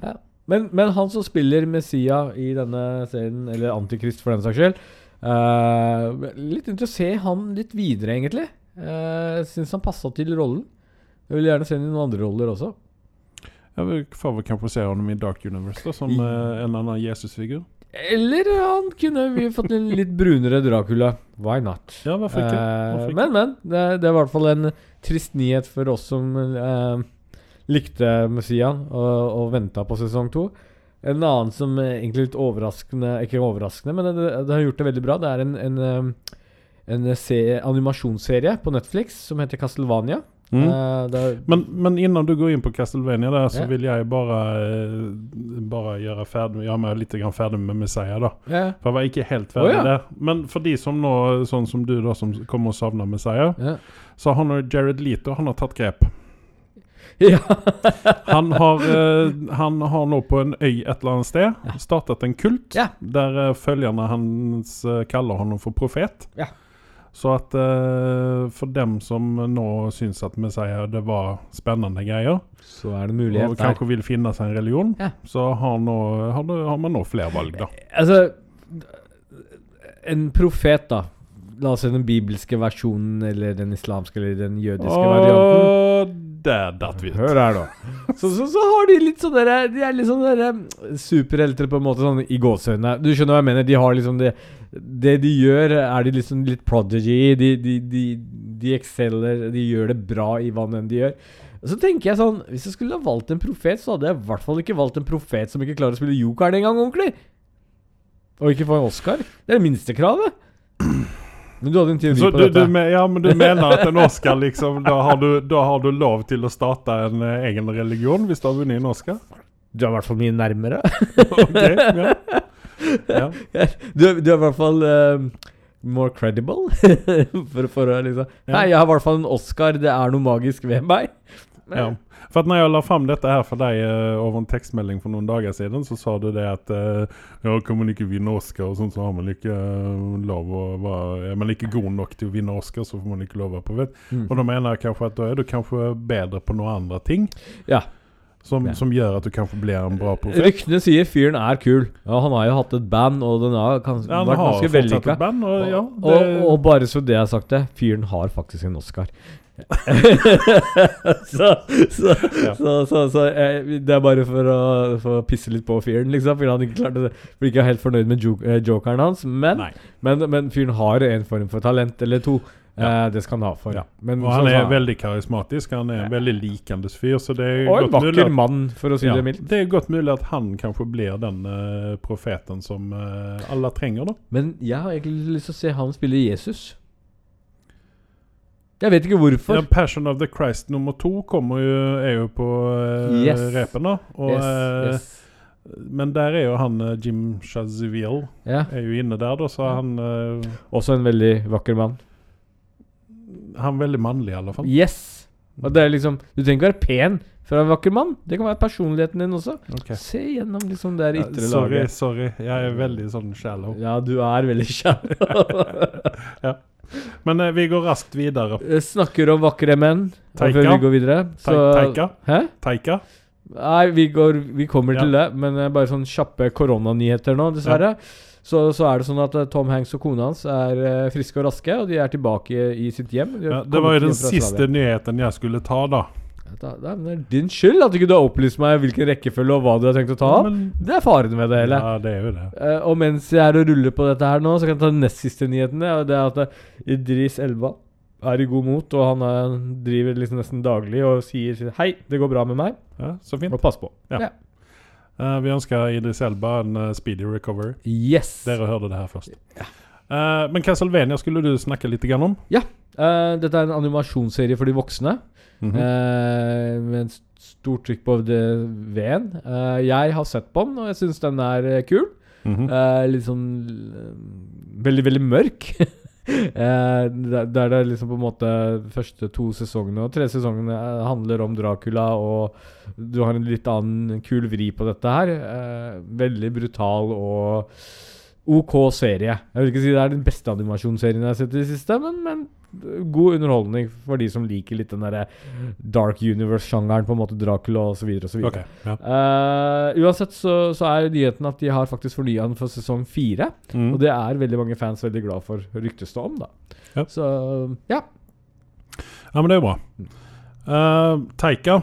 Men, men han som spiller Messia i denne serien, eller Antikrist for den saks skyld uh, Litt interessant å se han litt videre, egentlig. Uh, Syns han passa til rollen. Jeg vil gjerne se ham i noen andre roller også. Jeg vil- får vel kanskje se ham i Dark Universe, da, som eh, en annen Jesusfigur. Eller han kunne vi fått en litt brunere Dracula. Why not? Ja, hvorfor ikke? Eh, Hvorfor ikke? men, men. Det, det er i hvert fall en trist nyhet for oss som eh, likte Messiaen og, og venta på sesong to. En annen som er egentlig litt overraskende Ikke overraskende, men det, det har gjort det veldig bra. Det er en, en, eh, en se- animasjonsserie på Netflix som heter Castlevania. Mm. Uh, det Men, men innan du går inn på Castlevania der, så yeah. vil jeg bare, eh, bare gjøre, ferdig, gjøre meg litt grann ferdig med Messiah, da. Yeah. For jeg var ikke helt ferdig oh, ja. der. Men for de som nå, sånn som du, da, som kommer å savne Messiah, yeah. så har og Jared Leto han har tatt grep. ja. Han har, eh, han har nå på en øy et eller annet sted startet en kult Ja. der eh, følgerne hans kaller ham for profet. Ja. Så at uh, for dem som nå syns at vi sier det var spennende greier, Så er det og mulighet der. kanskje vil finne seg en religion, Ja. så har, nå, har, det- har man nå flere valg, da. Altså En profet, da. La oss si den bibelske versjonen, eller den islamske, eller den jødiske varianten. Det der datt vi ut. Hør her, da. Så, så, så har de litt sånn derre De er litt sånn derre superhelter på en måte, sånn i gåseøynene. Du skjønner hva jeg mener? De har liksom det Det de gjør, er de liksom litt prodigy i. De, de, de, de exceller, de gjør det bra i hva enn de gjør. Så tenker jeg sånn Hvis jeg skulle ha valgt en profet, så hadde jeg i hvert fall ikke valgt en profet som ikke klarer å spille jokeren engang ordentlig. Og ikke få en Oscar. Det er det minste kravet. Men du hadde en teori Så på du, dette. du, ja, men du mener at en Oscar liksom Da har du, da har du lov til å starte en eh, egen religion hvis du har vunnet en Oscar? Du er i hvert fall mye nærmere. Ok, ja. ja. Du, er- du er i hvert fall eh, more credible. for, for å liksom Ja. Nei, jeg har i hvert fall en Oscar. Det er noe magisk ved meg. ja. For at når jeg la fram dette her for deg uh, over en tekstmelding for noen dager siden, så sa du det at uh, ja, kan man ikke vinne Oscar, og sånn, så har man ikke uh, lov å være Er man ikke god nok til å vinne Oscar, så får man ikke lov å være profet. Mm. Og da mener jeg kanskje at da er du kanskje bedre på noen andre ting. Ja. Som, Ja. som gjør at du kanskje blir en bra profet. Ryktene sier fyren er kul. Ja, han har jo hatt et band, og den har kanskje Ja, vært ganske vellykka. og ja, og, det, og, og bare så det jeg har sagt det, fyren har faktisk en Oscar. så så, Ja. så, så, eh, det er bare for å, for å pisse litt på fyren, liksom. Fordi han ikke klarte det For ikke er helt fornøyd med eh, jokeren hans. Men, men, men fyren har en form for talent eller to. Eh, det skal han ha for. Ja. Men, Og han er sånn, veldig karismatisk. Han er en Ja. veldig likandes fyr. Så det er Og en vakker at, mann, for å si ja, det mildt. det er godt mulig at han kanskje blir den uh, profeten som uh, alle trenger, da. Men jeg har egentlig lyst til å se han spille Jesus. Jeg vet ikke hvorfor. Ja, 'Passion of the Christ' nummer to kommer jo, er jo på uh, Yes. repen, da. Og, yes, yes. Men der er jo han Jim Chaziville Ja. er jo inne der, da, så han Også en veldig vakker mann. Han er veldig mannlig, i alle fall. Yes! Og det er liksom Du trenger ikke være pen for å være vakker mann. Det kan være personligheten din også. Okay. Se gjennom liksom det ytre Ja, sorry, laget. sorry. Jeg er veldig sånn shallow. Ja, du er veldig kjær. Men eh, vi går raskt videre. Snakker om vakre menn Teika. før vi går videre. Så Teika? Hæ? Teika? Nei, vi, går, vi kommer Ja. til det, men eh, bare sånn kjappe koronanyheter nå, dessverre. Så, så er det sånn at eh, Tom Hanks og kona hans er eh, friske og raske, og de er tilbake i sitt hjem. Ja, det var jo den siste nyheten jeg skulle ta, da. Da, da, men det er din skyld at ikke du har opplyst meg hvilken rekkefølge og hva du har tenkt å ta ja, Men, Det er faren med det hele. ja, det er jo det. Uh, og mens jeg er og ruller på dette her nå, så kan jeg ta den nest siste nyheten. Og det er at Idris Elba er i god mot, og han eh, driver liksom nesten daglig og sier 'hei, det går bra med meg', Ja, så fint. og pass på. Ja. Eh, vi ønsker Idris Elba en uh, speedy recovery. Yes! Dere hørte det her først. Eh, men Castlevania skulle du snakke litt om? Ja. dette er en animasjonsserie for de voksne. Mhm. eh, med en st- stort trykk på V-en. Jeg har sett på den, og jeg syns den er kul. Mhm. Eh, litt sånn Veldig, veldig mørk. Eh, der, det liksom på en måte første to sesongene og tre sesongene eh, handler om Dracula, og du har en litt annen kul vri på dette her. Eh, veldig brutal og OK serie. Jeg vil ikke si det er den beste animasjonsserien jeg har sett i det siste, men, men god underholdning for de som liker litt den derre dark universe-sjangeren, på en måte Dracula osv. osv. Ok, ja. Uh, uansett så, så er nyheten at de har faktisk fornya den for sesong fire. Mm. Og det er veldig mange fans veldig glad for, ryktes det om, da. Ja. Så ja. ja, men det er bra. Uh, Teika,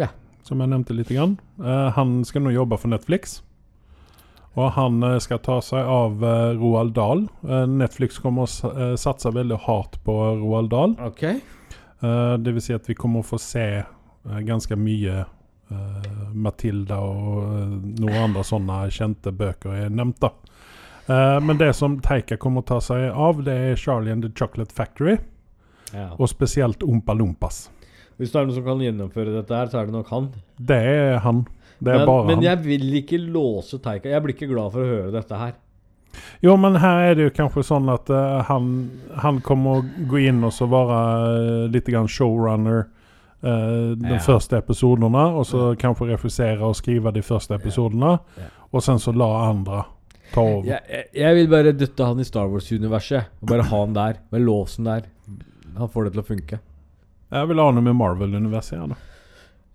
Ja. som jeg nevnte litt, grann, uh, han skal nå jobbe for Netflix. Og han eh, skal ta seg av eh, Roald Dahl. Eh, Netflix kommer å sa- satse veldig hardt på Roald Dahl. Ok. Eh, det vil si at vi kommer å få se ganske mye Matilda og noen andre sånne kjente bøker er nevnt. da. Men det som Teika kommer å ta seg av, det er Charlie and the Chocolate Factory, Ja. og spesielt Ompa Lompas. Hvis det er noen som kan gjennomføre dette her, så er det nok han. Det er han. Men, men jeg vil ikke låse Taika. Jeg blir ikke glad for å høre dette her. Jo, men her er det jo kanskje sånn at uh, han, han kommer å gå inn og så være uh, litt grann showrunner uh, de Ja. første episodene, og så kanskje refusere og skrive de første episodene, Ja. og sen så la andre ta over. Jeg, jeg, jeg vil bare dytte han i Star Wars-universet. Og bare ha han der. Med låsen der. Han får det til å funke. Jeg vil ha noe med Marvel-universet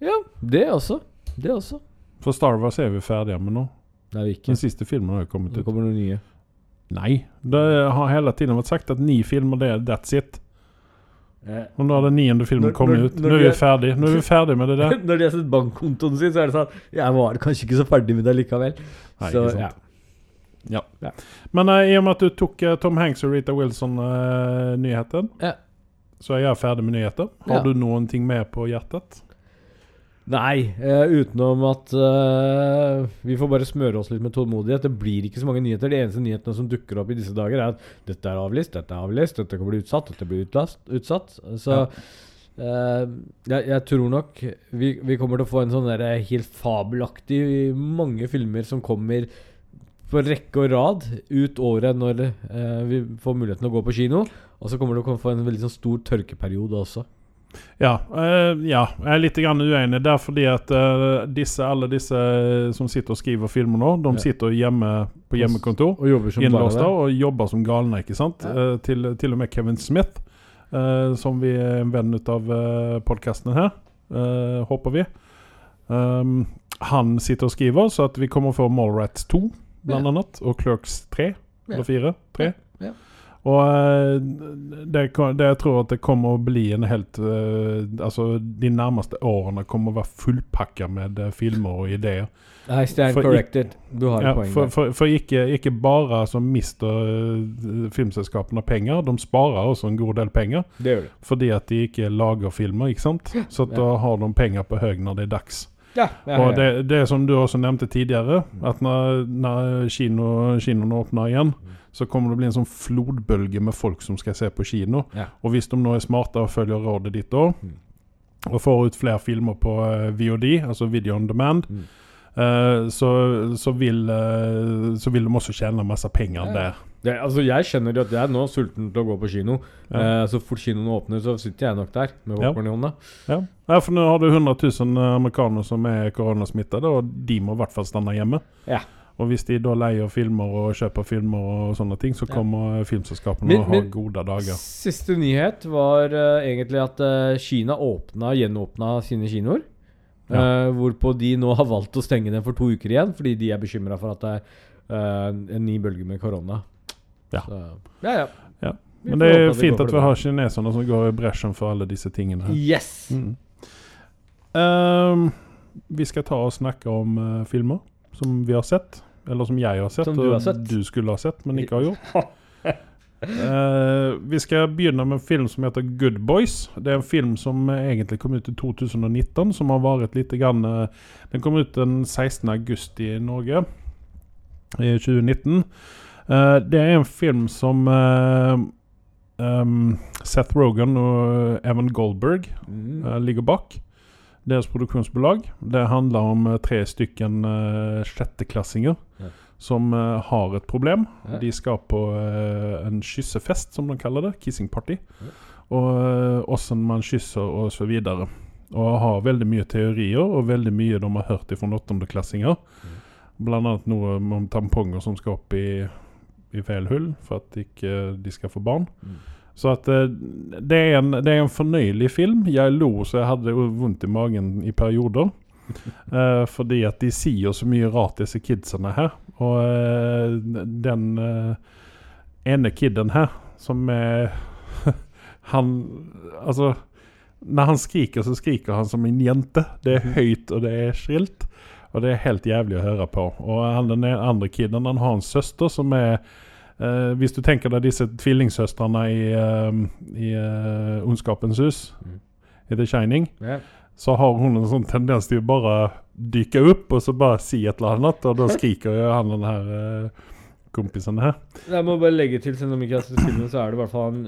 Ja, det også. Det også. For Star Wars er vi ferdige med nå. Det er vi ikke. Den siste filmen har jo kommet Det ut. kommer noen nye. Nei, det har hele tiden vært sagt at ni filmer, det er that's it. Og nå har den niende filmen Når- kommet når- ut. Nå er vi er- ferdig Nå er vi ferdig med det der. Når de har sett bankkontoen sin, så er det sånn Jeg var kanskje ikke så ferdig med det likevel. Nei, så ikke sant. ja. Ja. Men uh, i og med at du tok uh, Tom Hanks og Rita Wilson-nyheten, Ja. så er jeg ferdig med nyheter. Har Ja. du noen ting med på hjertet? Nei, uh, utenom at uh, vi får bare smøre oss litt med tålmodighet. Det blir ikke så mange nyheter. De eneste nyhetene som dukker opp i disse dager, er at dette er avlyst, dette er avlyst, dette kan bli utsatt, dette blir utlast, utsatt. Så eh, jeg, jeg tror nok vi, vi kommer til å få en sånn der helt fabelaktig mange filmer som kommer på rekke og rad ut året når vi får muligheten å gå på kino. Og så kommer det å få en veldig sånn stor tørkeperiode også. Ja, uh, ja, jeg er litt grann uenig der, fordi at uh, disse, alle disse eh, som sitter og skriver filmer nå, de Ja. sitter hjemme på hjemmekontor. Og jobber som Innlåsta og jobber som galne, ikke sant? Ja. Uh, til, til og med Kevin Smith, som vi er en venn av uh, podkasten her, håper vi. Um, han sitter og skriver, så at vi kommer å få Mallrats 2, blant Ja. annet, og Clerks 3, Ja. eller 4, 3. Ja. Og eh, det, det jeg tror at det kommer å bli en helt eh, Altså, de nærmeste årene kommer å være fullpakka med eh, filmer og ideer. I stand For- corrected. Du har Ja, et poeng for, for, for ikke, ikke bare så mister eh, filmselskapene penger, de sparer også en god del penger. Det gjør det. Fordi at de ikke lager filmer, ikke sant? Så da har de penger på høy når det er dags. Ja, ja, Og ja. det, det som du også nevnte tidligere, at når, når kino, kinoene åpner igjen, så kommer det å bli en sånn flodbølge med folk som skal se på kino. Og hvis de nå er smarte og følger rådet ditt da, Mm. og får ut flere filmer på eh, VOD, altså Video on Demand, Mm. uh, så, så, vil, uh, så vil de også tjene masse penger der. Det, altså Jeg kjenner jo at jeg er nå sulten til å gå på kino. Ja. Eh, så fort kinoen åpner, så sitter jeg nok der med Ja. i hånda. Ja. ja, for nå har du 100 000 amerikanere som er koronasmittede, og de må i hvert fall stande hjemme. Ja. Og hvis de da leier filmer og kjøper filmer og sånne ting, så Ja. kommer filmselskapene Men- å ha men- gode dager. Siste nyhet var uh, egentlig at uh, Kina åpna, gjenåpna sine kinoer. Ja. Uh, hvorpå de nå har valgt å stenge dem for to uker igjen, fordi de er bekymra for at det er eh, en ny bølge med korona. Ja. Så, ja, ja. Ja. Men det er fint at vi har kineserne som går i bresjen for alle disse tingene. her. Yes! Mm. Um, vi skal ta og snakke om uh, filmer som vi har sett. Eller som jeg har sett, Som du har og sett. du skulle ha sett, men ikke har gjort. uh, vi skal begynne med en film som heter Good Boys. Det er en film som egentlig kom ut i 2019, som har vært litt grann, uh, Den kom ut den 16. august i Norge, i 2019. Eh, det er en film som um, Seth Rogan og Evan Goldberg Mm. eh, ligger bak. Deres produksjonsbolag. Det handler om tre stykken sjetteklassinger Ja. som har et problem. Ja. De skal på en kyssefest, som de kaller det. Kissing party. Ja. Og åssen man kysser og så videre. Og har veldig mye teorier, og veldig mye de har hørt fra åttendeklassinger. Mm. Annet noe om tamponger som skal opp i, i feil hull for at ikke de skal få barn. Mm. Så at eh, det, er en, det er en fornøyelig film. Jeg lo så jeg hadde vondt i magen i perioder. uh, fordi at de sier så mye rart, disse kidsene her. Og uh, den uh, ene kiden her, som er Han Altså Når han skriker, så skriker han som en jente. Det er høyt, og det er skrilt. Og det er helt jævlig å høre på. Og han, den andre kiden han har en søster som er eh, Hvis du tenker deg disse tvillingsøstrene i, uh, i uh, Ondskapens hus, Mm. i The Shining, yeah. så har hun en sånn tendens til å bare dyke opp og så bare si et eller annet, og da skriker jo han den her uh, kompisen her. Jeg må bare legge til, selv om jeg ikke har sett filmen, så er det i hvert fall han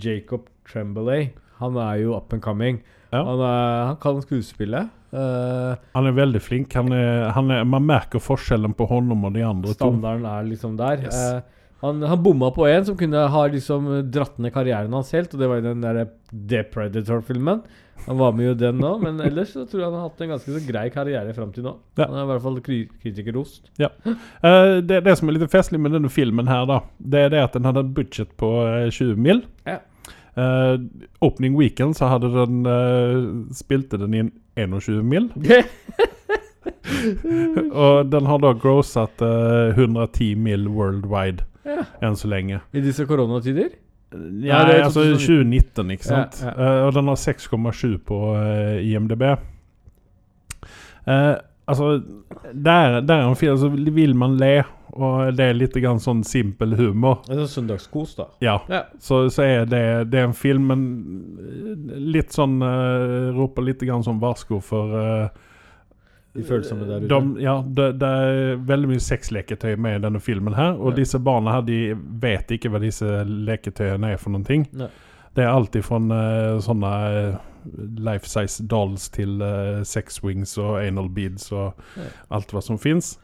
Jacob Tremblay. Han er jo up and coming. Ja. Han, er, han kan skuespille. Eh, Han er veldig flink. Han er, han er, man merker forskjellen på honom og de andre standarden er liksom der. Yes. Uh, han, han bomma på en som kunne ha liksom dratt ned karrieren hans helt, og det var i den der The Predator-filmen. Han var med i den nå, men ellers så tror jeg han har hatt en ganske så grei karriere fram til nå. Ja. Han er i hvert fall kri kritikerrost. Uh, det, det som er litt festlig med denne filmen her, da, det er det at den hadde en budsjett på eh, 20 mil. Ja. Eh, opening weekend så hadde den uh, spilte den i 21 mil. og den har da grossat uh, 110 mil worldwide Ja. enn så lenge. I disse koronatider? Ja, er altså 2019. 2019, ikke sant? Ja, Eh, og den har 6,7 på eh, IMDb. Eh, altså, det er, er en film så vil man le, og det er litt grann sånn simpel humor. En sånn søndagskos, da. Ja, Ja. så, så er det, det er en film, men eh, litt sånn uh, Roper litt grann sånn varsko for uh, De følsomme der ute. de, ja, det, det er veldig mye sexleketøy med i denne filmen her. Og Ja. disse barna her, de vet ikke hva disse leketøyene er for noen ting. Ne. Det er alltid fra uh, sånne eh, life size dolls til uh, sex wings og anal beads og Ja. alt hva som fins.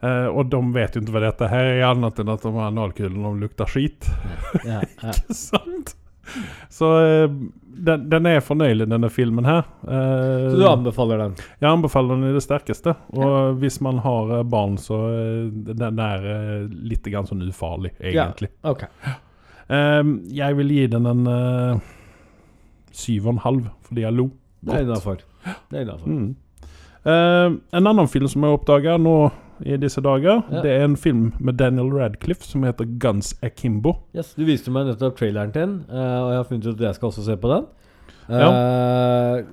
Og de vet jo ikke hva dette her er, annet enn at de her analkulene de lukter skit. Ja, ja. Sant? Så uh, den, den er fornøyelig, denne filmen her. Uh, Så du anbefaler den? jeg anbefaler den i det sterkeste. Og hvis man har eh, barn, så eh, den uh, litt grann sånn ufarlig, egentlig. Ok. Eh, jeg vil gi den en uh, syv og en halv, fordi jeg lo. Det er innafor. Mm. Eh, en annen film som jeg oppdaga nå i disse dager, Ja. det er en film med Daniel Radcliffe som heter Guns Akimbo. Yes, du viste meg nettopp traileren den, eh, og jeg har funnet ut at jeg skal også se på den. Eh,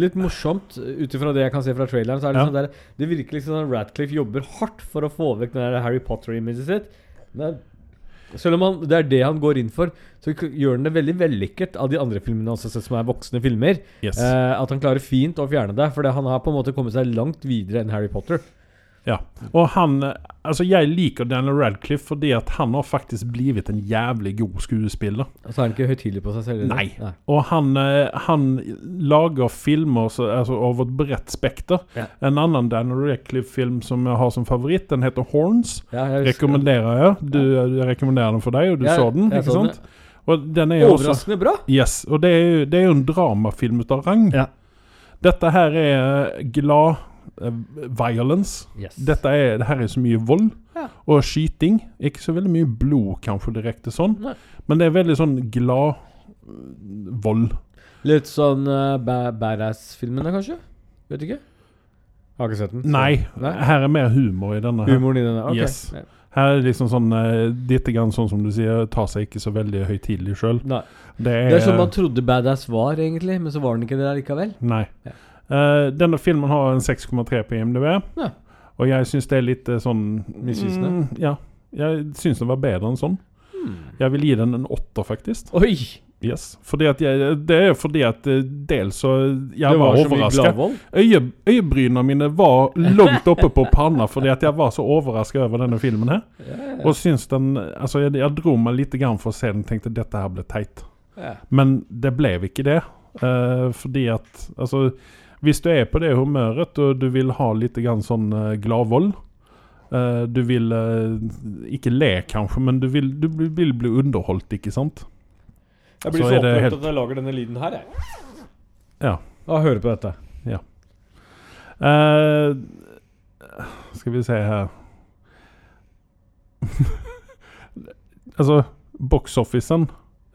litt morsomt, ut ifra det jeg kan se fra traileren, så er det Ja. sånn der Det virker liksom som Radcliffe jobber hardt for å få vekk den Harry Potter-imaget sitt. Men selv om han, det er det han går inn for, så gjør han det veldig vellykket av de andre filmene også, som er voksne filmer. Yes. Eh, at han klarer fint å fjerne det, for han har på en måte kommet seg langt videre enn Harry Potter. Ja. Og han Altså, jeg liker Daniel Radcliffe fordi at han har faktisk blitt en jævlig god skuespiller. Så er han ikke høytidelig på seg selv? eller? Nei. Og han, eh, han lager filmer så, altså, over et bredt spekter. Ja. En annen Daniel Radcliffe-film som jeg har som favoritt, den heter Horns. Ja, jeg Rekommenderer jeg. Du, jeg rekommenderer den for deg, og du Ja, så den, ikke så den, sant? Og den er Overraskende også bra! Yes, og det er jo, det er jo en dramafilm ut av rang. Ja. Dette her er glad eh, violence. Yes. Dette er, det her er så mye vold Ja. og skyting. Ikke så veldig mye blod, kanskje direkte sånn, Nei. men det er veldig sånn glad eh, vold. Litt sånn uh, ba Badass-filmene, kanskje? Vet ikke. Har ikke sett den. Nei, Nei? her er mer humor i denne. her Humoren i denne? Ok. Yes. Her er det liksom sånn eh, Litt grann sånn som du sier, tar seg ikke så veldig høytidelig sjøl. Det er, Det er som man trodde Badass var, egentlig, men så var den ikke det likevel. Nei. Ja. Eh, denne filmen har en 6,3 på IMDb. Ja. Og jeg syns det er litt eh, sånn Misvisende? Mm, ja. Jeg syns den var bedre enn sånn. Jeg vil gi den en åtter, faktisk. Oi! Yes. Jeg, det er fordi at eh, dels så Jeg var, var overraska. Øye, øyebrynene mine var langt oppe på panna fordi at jeg var så overraska over denne filmen her. yeah. Og syns den Altså, jeg, jeg dro meg litt grann for å se den tenkte dette her ble teit. Yeah. Men det ble ikke det. Uh, fordi at Altså, hvis du er på det humøret og du vil ha litt grann sånn uh, gladvold eh, Du vil eh, ikke le, kanskje, men du vil, du vil vil bli underholdt, ikke sant? Jeg blir Så så, opprørt helt- at jeg lager denne lyden her, jeg. Ja. Da hører på dette. Eh, skal vi se her Altså, box-officen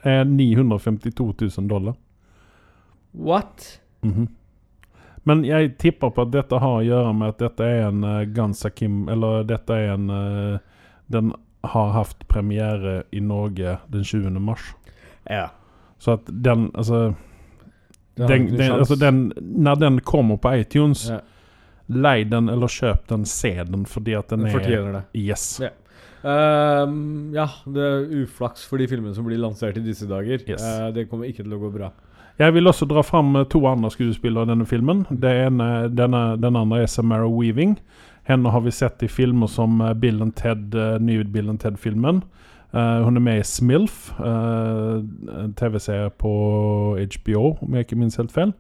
er 952 000 dollar. What? Mhm. Men jeg tipper på at dette har å gjøre med at dette er en uh, Guns Akim Eller dette er en uh, Den har hatt premiere i Norge den 20. mars. Ja. Så at den Altså, den, den, altså den Når den kommer på iTunes, ja. lei den eller kjøp den, se den, fordi at den Den er fortjener det. Yes. Ja. Um, ja, det er uflaks for de filmene som blir lansert i disse dager. Yes. Uh, det kommer ikke til å gå bra. Jeg vil også dra fram eh, to andre skuespillere i denne filmen. Ene, denne, den andre er Samara Weaving. Henne har vi sett i filmer som eh, Bill and Ted, eh, nye Bill and Ted-filmen. Uh, hun er med i Smilf, uh, en TV-serie på HBO, om jeg ikke minnes helt feil.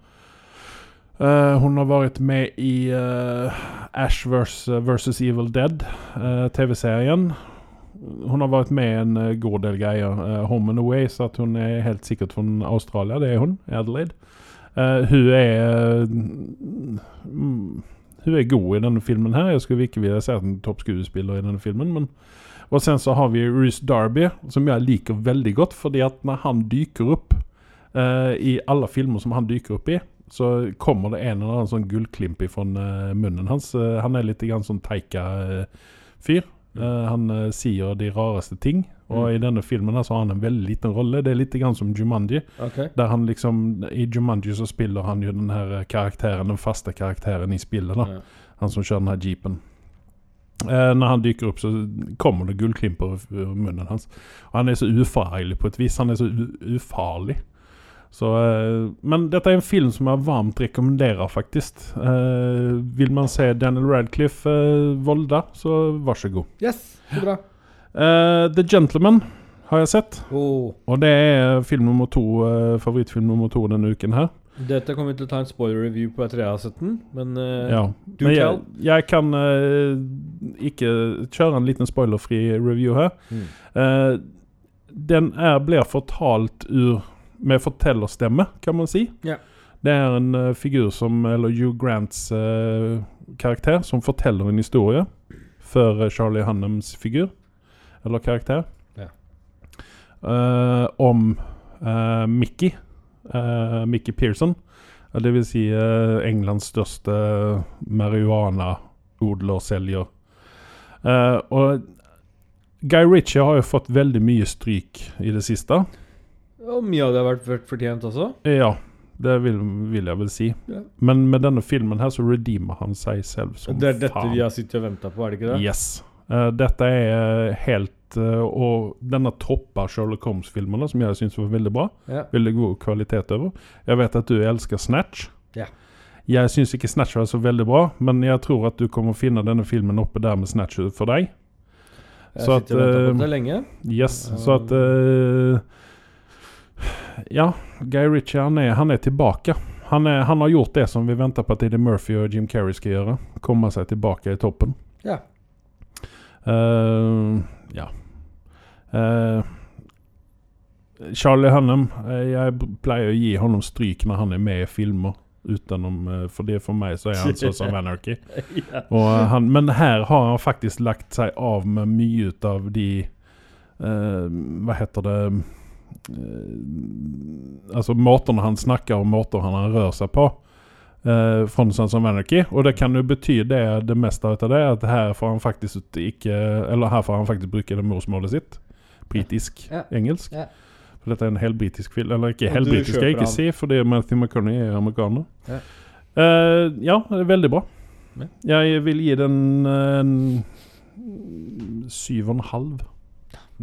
Uh, hun har vært med i Ash vs. versus Evil Dead, TV-serien. Hun har vært med i en eh, god del greier. eh, Home and Away, så at hun er helt sikkert fra Australia. Det er hun. Adelaide. Eh, hun er mm, Hun er god i denne filmen her. Jeg skulle ikke ville sett en toppskuespiller i denne filmen, men Og sen så har vi Ruth Darby, som jeg liker veldig godt, fordi at når han dyker opp eh, i alle filmer som han dyker opp i, så kommer det en eller annen sånn gullklimp fra munnen hans. Eh, han er litt grann sånn teika-fyr. Eh, han uh, sier de rareste ting. Og Mm. i denne filmen her så har han en veldig liten rolle. Det er litt grann som Jumanji. Okay. Der han liksom I Jumanji så spiller han jo den her karakteren, den faste karakteren i spillet. da Ja. Han som kjører den her jeepen. Uh, når han dyker opp, så kommer det gullklimper ur munnen hans. Og han er så ufarlig på et vis. Han er så ufarlig. Så, eh, men dette er en film som jeg varmt rekommenderer, faktisk. Eh, vil man se Daniel Radcliffe eh, Volda, så vær så god. Yes, så bra. Eh, The Gentleman har jeg sett. Oh. Og det er film nummer to, eh, favorittfilm nummer to denne uken her. Dette kommer vi til å ta en spoiler-review på etter jeg har sett den, men eh, Ja. do Men jeg, tell. jeg kan ikke kjøre en liten spoilerfri review her. Mm. Eh, den er, blir fortalt ur med fortellerstemme, kan man si. Ja. Det er en uh, figur som Eller Hugh Grants uh, karakter som forteller en historie for eh, Charlie Hunnams figur, eller karakter, Ja. Eh, om Mickey. Mickey Pearson. Det vil si Englands største marihuana-odler-selger. Og Guy Ritchie har jo fått veldig mye stryk i det siste. Og mye av det har vært fortjent også. Ja, det vil, vil jeg vel si. Ja. Men med denne filmen her så redeemer han seg selv som Det er dette faen. vi har sittet og venta på, er det ikke det? Yes. Uh, dette er helt uh, Og denne topper Sherlock Holmes-filmene, som jeg syns var veldig bra. Ja. Veldig god kvalitet over. Jeg vet at du elsker Snatch. Ja. Jeg syns ikke Snatch var så veldig bra, men jeg tror at du kommer å finne denne filmen oppe der med Snatch for deg. Jeg Så sitter og venter på eh, det lenge. Yes, så at eh, Ja, Guy Ritchie han er, han er tilbake. Han, er, han har gjort det som vi venter på at Eddie Murphy og Jim Carrey skal gjøre. Komme seg tilbake i toppen. Ja. Uh, ja. Uh, Charlie Hunnam, eh, jeg pleier å gi honom stryk når han er med i filmer. Eh, for det for meg så er han sånn som Anarchy. ja. Og eh, han, men her har han faktisk lagt seg av med mye ut av de uh, Hva heter det eh, Altså måtene han snakker og måter han rører seg på. Uh, fra Sons of Anarchy. Og det kan jo bety det, det meste av det, at her får han faktisk ikke Eller her får han faktisk bruke det morsmålet sitt. Britisk. Ja. Engelsk. Ja. For dette er en helbritisk film. Eller ikke helbritisk, skal jeg ikke si, for det er Matthew McConney er amerikaner. Ja. Eh, ja, det er veldig bra. Jeg vil gi den en syv og en halv.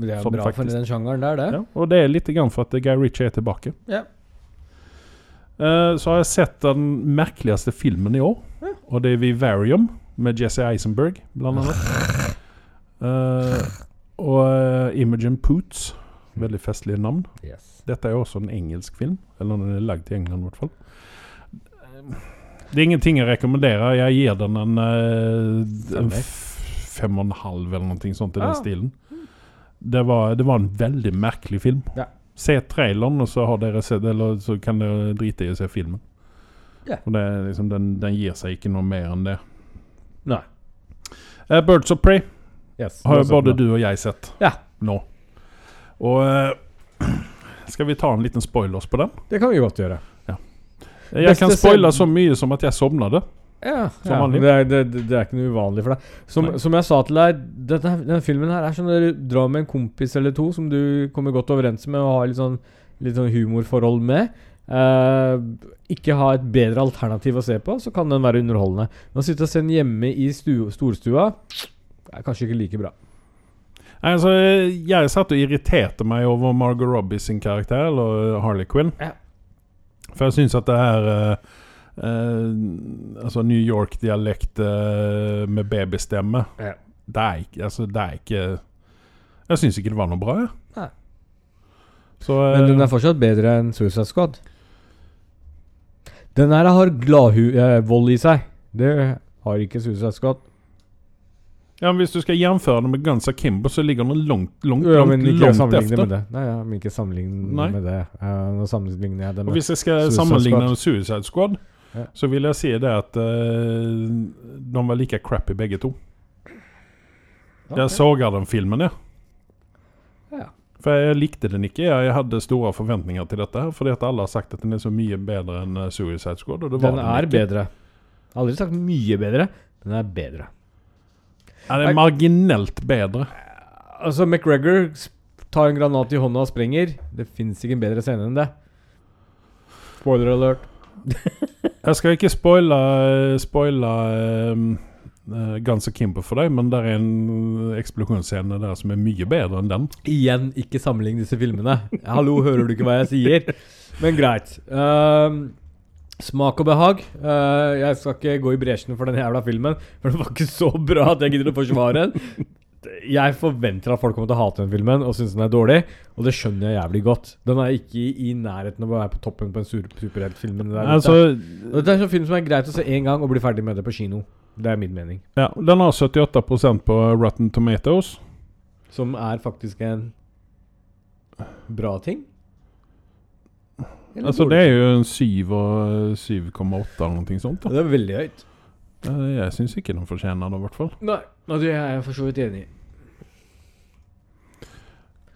Det er bra for den sjangeren der, det. Ja, og det er litt grann for at Guy Ritchie er tilbake. Ja. Uh, så har jeg sett den merkeligste filmen i år, Ja. og det er Vivarium med Jesse Eisenberg, blant annet. Uh, og uh, Imogen Poots. Veldig festlige navn. Yes. Dette er jo også en engelsk film. Eller den er lagd i England, i hvert fall. Det er ingenting jeg rekommenderer. Jeg gir den en, en f- fem og en halv eller noe sånt i den Ah. stilen. Det var, det var en veldig merkelig film. Ja. Se traileren, og så, sett, eller så kan dere drite i å se filmen. Ja. Og det liksom, den, den gir seg ikke noe mer enn det. Nei. Uh, Birds of Prey Yes. har jo både du og jeg sett Ja. nå. Og uh, skal vi ta en liten spoilers på den? Det kan vi godt gjøre. Jeg kan spoile så mye som at jeg sovnade. Ja, ja det, er, det, det er ikke noe uvanlig for deg. Som, som jeg sa til deg, dette, denne filmen her er sånn når du drar med en kompis eller to som du kommer godt overens med og har litt sånn, litt sånn humorforhold med. Uh, ikke ha et bedre alternativ å se på, så kan den være underholdende. Men å sitte og se den hjemme i stu, storstua er kanskje ikke like bra. Altså, jeg satt og irriterte meg over Margot Robbie sin karakter, eller Harley Quinn. Ja. For jeg syns at det her eh, eh, Altså New York-dialekt uh, med babystemme Ja. Det er ikke Altså, det er ikke Jeg syns ikke det var noe bra, jeg. Nei. Så Men den eh, er fortsatt bedre enn Suicide Squad. Den her har gladvold i seg. Det har ikke Suicide Squad. ja, men Hvis du skal gjenføre det med Guns Kimbo, så ligger den langt, langt, Ja, langt, men ikke langt efter. med det. Nei, ja, men ikke sammenligne med det. Uh, nå sammenligner jeg det Og Hvis jeg skal Suicide sammenligne Squad. med Suicide Squad, Ja. så vil jeg si det at uh, de var like crappy begge to. Jeg sågar den filmen, jeg. Ja. For jeg likte den ikke. Jeg hadde store forventninger til dette. Fordi at alle har sagt at den er så mye bedre enn eh, Suicide Squad. Og det var Den den, er ikke. bedre. Aldri sagt mye bedre. Den er bedre. Den er marginelt bedre. Altså, McGregor tar en granat i hånda og sprenger. Det fins ikke en bedre scene enn det. Spoiler alert. Jeg skal ikke spoile, spoile eh, Guns Akimbo for deg, men det er en eksplosjonsscene der som er mye bedre enn den. Igjen, ikke sammenlign disse filmene. Hallo, hører du ikke hva jeg sier? Men greit. Uh, smak og behag. Uh, jeg skal ikke gå i bresjen for den jævla filmen, for den var ikke så bra at jeg gidder å forsvare den. Jeg forventer at folk kommer til å hate den filmen og synes den er dårlig, og det skjønner jeg jævlig godt. Den er ikke i, nærheten av å være på toppen på en superheltfilm. det Altså, Det er en sånn film som er greit å se én gang og bli ferdig med det på kino. Det er min mening. ja, den har 78% på Rotten Tomatoes. Som er faktisk en bra ting. Eller Altså, dårlig det er jo en 7 og 7,8 eller noe sånt. Da. Det er veldig høyt. Eh, Jeg syns ikke den fortjener det, i hvert fall. Nei, og det er jeg for så vidt enig i.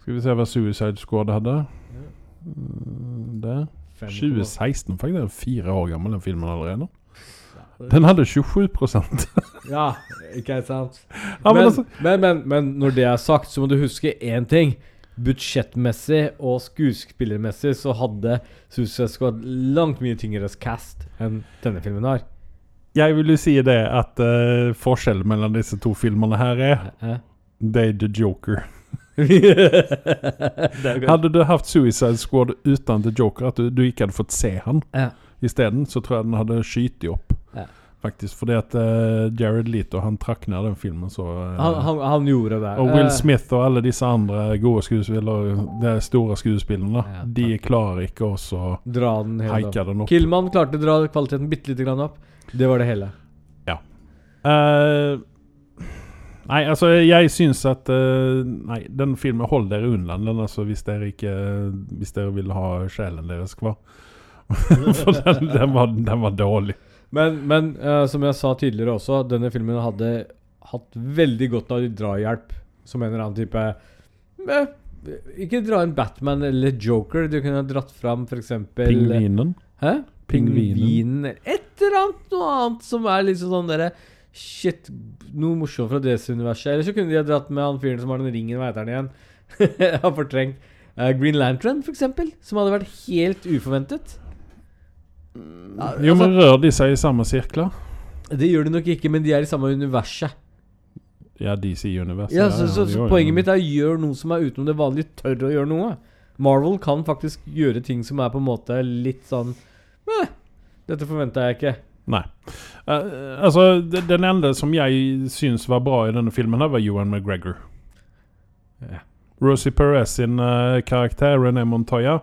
Skal vi se hva Suicide Squad hadde. Ja. Det 2016, faktisk. Det er fire år gammel, den filmen allerede. Den hadde 27% Ja, ikke sant? Ja, men men, altså- men, men, men når det er sagt, så må du huske én ting. Budsjettmessig og skuespillermessig så hadde Suicide Squad langt mye tyngre cast enn denne filmen har. Jeg vil jo si det at uh, forskjellen mellom disse to filmene her er Eh? Det er The Joker. er. Hadde du hatt Suicide Squad uten The Joker, at du, du ikke hadde fått se han Ja. isteden, så tror jeg den hadde skytet opp. Ja. Faktisk. Fordi at uh, Jared Leto han trakk ned den filmen så uh, Han, han, han gjorde det. Og Will Smith og alle disse andre gode skuespillere, de store skuespillerne, Ja, de klarer ikke å Dra den helt opp. haike den opp. Killman klarte å dra kvaliteten bitte lite grann opp. Det var det hele. Eh, nei, altså, jeg syns at uh, Nei, den filmen hold dere unna den, altså, hvis dere ikke Hvis dere vil ha sjelen deres kvar. For den, den, var, den var dårlig. Men, men uh, som jeg sa tidligere også, denne filmen hadde hatt veldig godt av drahjelp. Som en eller annen type med, Ikke dra inn Batman eller Joker. Du kunne ha dratt fram f.eks. Pingvinen. Hæ? Pingvinen. Pingvinen. Et eller annet noe annet som er liksom sånn derre Shit, noe morsomt fra DC-universet. Eller så kunne de ha dratt med han fyren som har den ringen, hva heter han igjen? Jeg har fortrengt. Uh, Green Lantern, for eksempel. Som hadde vært helt uforventet. Ja, Jo, men rører rør de seg i samme sirkler? det gjør de nok ikke, men de er i samme universet. Ja, DC-universet. Ja, så, så, så Poenget mitt er gjør noe som er utenom det vanlige. Tør å gjøre noe. Marvel kan faktisk gjøre ting som er på en måte litt sånn eh, Dette forventa jeg ikke. Nei. Uh, altså, den enda som jeg syns var bra i denne filmen, her var Johan McGregor. Ja. Rosie Perez sin uh, karakter, René Montoya.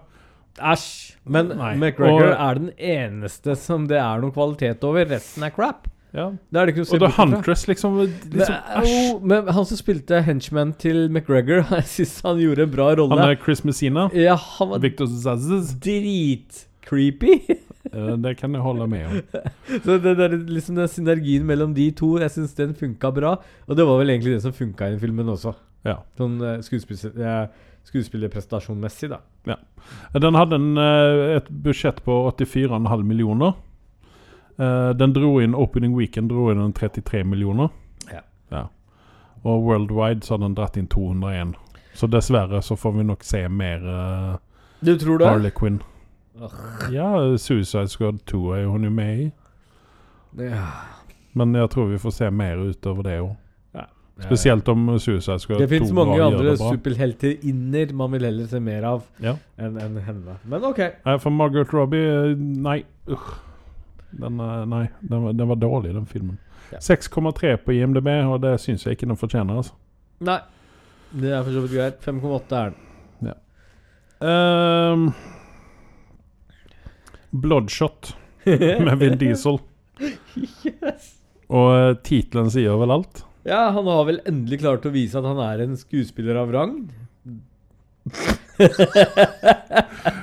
Æsj! Men Nei. McGregor Og- er den eneste som det er noen kvalitet over. Resten er crap. Ja. Det er det ikke noe å se Og bort. Huntress liksom, liksom Men, Æsj! jo, men han som spilte henchman til McGregor, jeg syns han gjorde en bra rolle. Han er Chris Messina. ja, han var Victor Zazes. dritcreepy. Eh, det kan jeg holde med om. Så det, er liksom den synergien mellom de to, jeg syns den funka bra. Og det var vel egentlig det som funka i den filmen også. Ja. Sånn eh, eh, skuespillerprestasjonmessig, da. Den hadde en, et budsjett på 84,5 millioner. Den dro inn Opening Weekend dro inn 33 millioner. Ja. Og worldwide så har den dratt inn 201. Så dessverre så får vi nok se mer uh, Du tror det? Harley Quinn. Ja, Suicide Squad 2 er jo hun jo med i. Ja. Men jeg tror vi får se mer utover det òg. Spesielt om Suicide Squad 2 Det fins mange andre superhelter Inner superhelterinner man vil heller se mer av Ja. enn en henne. Men ok. For Margaret Robbie eh, Nei. Uh, Den, eh, nei, den, var- den var dårlig, den filmen. Ja. 6,3 på IMDb, og det syns jeg ikke den fortjener. altså. Nei. Det er for så vidt greit. 5,8 er den. Ehm, Bloodshot med Vin Diesel. Yes. Og uh, tittelen sier vel alt? Ja, han har vel endelig klart å vise at han er en skuespiller av rang.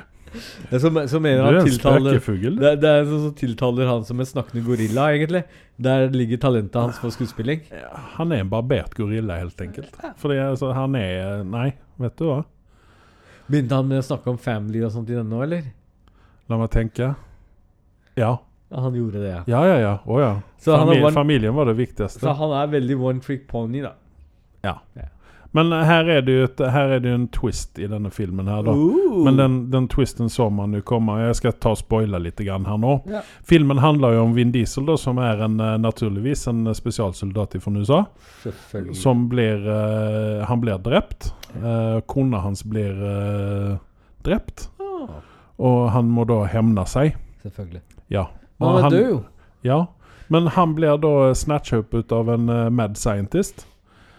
Det som, som er han en tiltaler det, det er en som tiltaler han som en snakkende gorilla, egentlig. Der ligger talentet hans for skuespilling. Han er en barbert gorilla, helt enkelt. Fordi altså, han er Nei, vet du hva? Begynte han med å snakke om family og sånt i denne òg, eller? La meg tenke. Ja. Ja, han gjorde det, ja. Ja, ja, ja. Å ja. Så Famil one- familien var det viktigste. Så han er veldig one trick pony, da. Ja. Ja. Men eh, her er det jo et, her er det jo en twist i denne filmen her, da. Ooh. Men den, den twisten så man jo komme. Jeg skal ta og spoile litt grann her nå. Ja. Filmen handler jo om Vin Diesel, da, som er en, eh, naturligvis en spesialsoldat fra USA. Som blir uh, Han blir drept. Uh, kona hans blir uh, drept. Ah, Og han må da hevne seg. selvfølgelig. Ja. Men Og han jo. Ja. Men han blir da snatcha opp ut av en uh, mad scientist.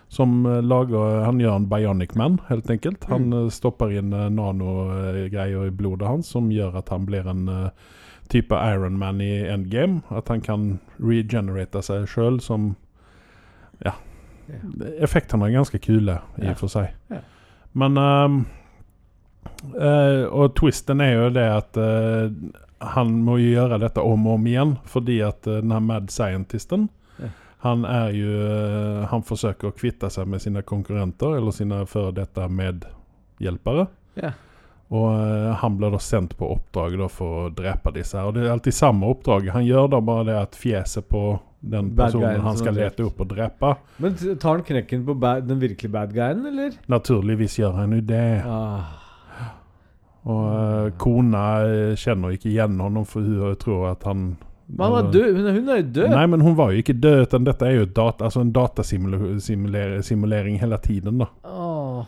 Som uh, lager Han gjør en bionic man, helt enkelt. Han Mm. eh, stopper inn uh, nanogreier i blodet hans som gjør at han blir en type Iron Man i endgame. At han kan regenerate seg sjøl som Ja. Yeah. Effektene er ganske kule, i og yeah. for seg. Yeah. Men ehm, eh, Og twisten er jo det at uh, han må gjøre dette om og om igjen, fordi at uh, den her mad scientisten Ja. Han er jo eh, Han forsøker å kvitte seg med sine konkurrenter, eller sine før dette medhjelpere. Ja. Og eh, han blir da sendt på oppdrag da for å drepe disse her. Og det er alltid samme oppdrag. Han gjør da bare det at fjeset på den personen han skal lete opp og drepe Men tar han knekken på bad, den virkelige bad guyen, eller? Naturligvis gjør han jo det. Ah. Og eh, kona eh, kjenner ikke igjen honom, for hun tror at han Men han er død. Hun er, jo død. Nei, men hun var jo ikke død. utan Dette er jo data, altså en datasimulering hele tiden. da Oh.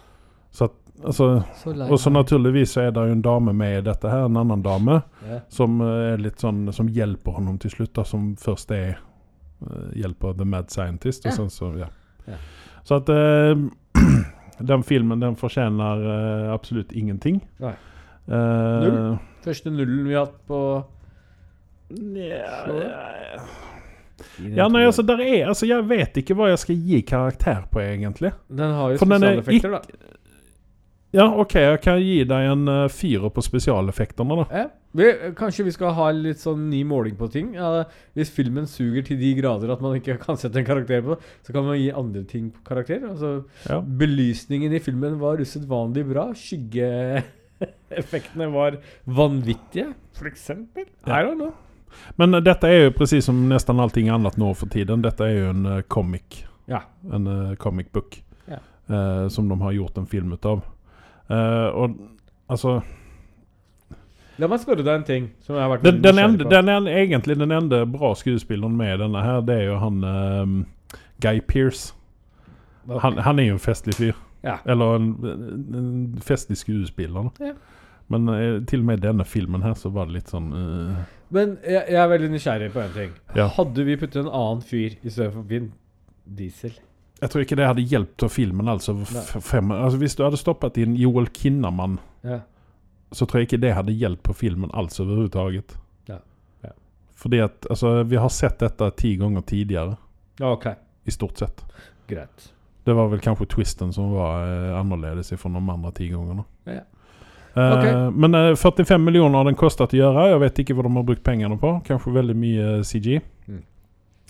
Så at, altså, så Og så naturligvis er det jo en dame med i dette her, en annen dame, yeah. som eh, er litt sånn Som hjelper honom til slutt, da, som først er eh, hjelper The Mad Scientist. Og Ja. sånn, så, ja. Yeah. så at uh, den filmen den fortjener uh, absolutt ingenting. Nei. Eh, Null? Første nullen vi har hatt på Ja, ja, nei, altså, der er, altså Jeg vet ikke hva jeg skal gi karakter på, egentlig. Den har jo er spesialeffekter, da. Ja, OK, jeg kan gi deg en uh, firer på spesialeffektene, da. Ja. Vi, kanskje vi skal ha litt sånn ny måling på ting. Ja, hvis filmen suger til de grader at man ikke kan sette en karakter på, så kan man gi andre ting på karakter. Altså, Ja. belysningen i filmen var usedvanlig bra. Skyggeeffektene var vanvittige, for eksempel. I don't know. Men uh, dette er jo precis som nesten allting annet nå for tiden. Dette er jo en uh, comic. Ja. En uh, comic book. Ja. Uh, som de har gjort en film ut av. Eh, og altså La meg spørre deg en ting som jeg har vært den, den, ende, den, en- egentlig den enda bra skuespilleren med denne her, det er jo han um, Guy Pearce. Han, han er jo en festlig fyr. Ja. Eller en, en festlig skuespiller. Ja. Men eh, til og med i denne filmen her så var det litt sånn uh... Men jeg, jeg er veldig nysgjerrig på en ting. Ja. Hadde vi puttet en annen fyr i stedet for Vin Diesel? Jeg tror ikke det hadde hjulpet til filmen. altså, fem, altså Hvis du hadde stoppet inn Joel Kinnaman, Ja. så tror jeg ikke det hadde hjulpet på filmen alls overhodet. Ja. Ja. Fordi at altså, vi har sett dette ti ganger tidligere, Ok, i stort sett. greit. Det var vel kanskje twisten som var eh, annerledes fra de andre ti gangene. Ja. Eh, Men eh, 45 millioner har den kostet å gjøre. Jeg vet ikke hva de har brukt pengene på. Kanskje veldig mye CG. Mm.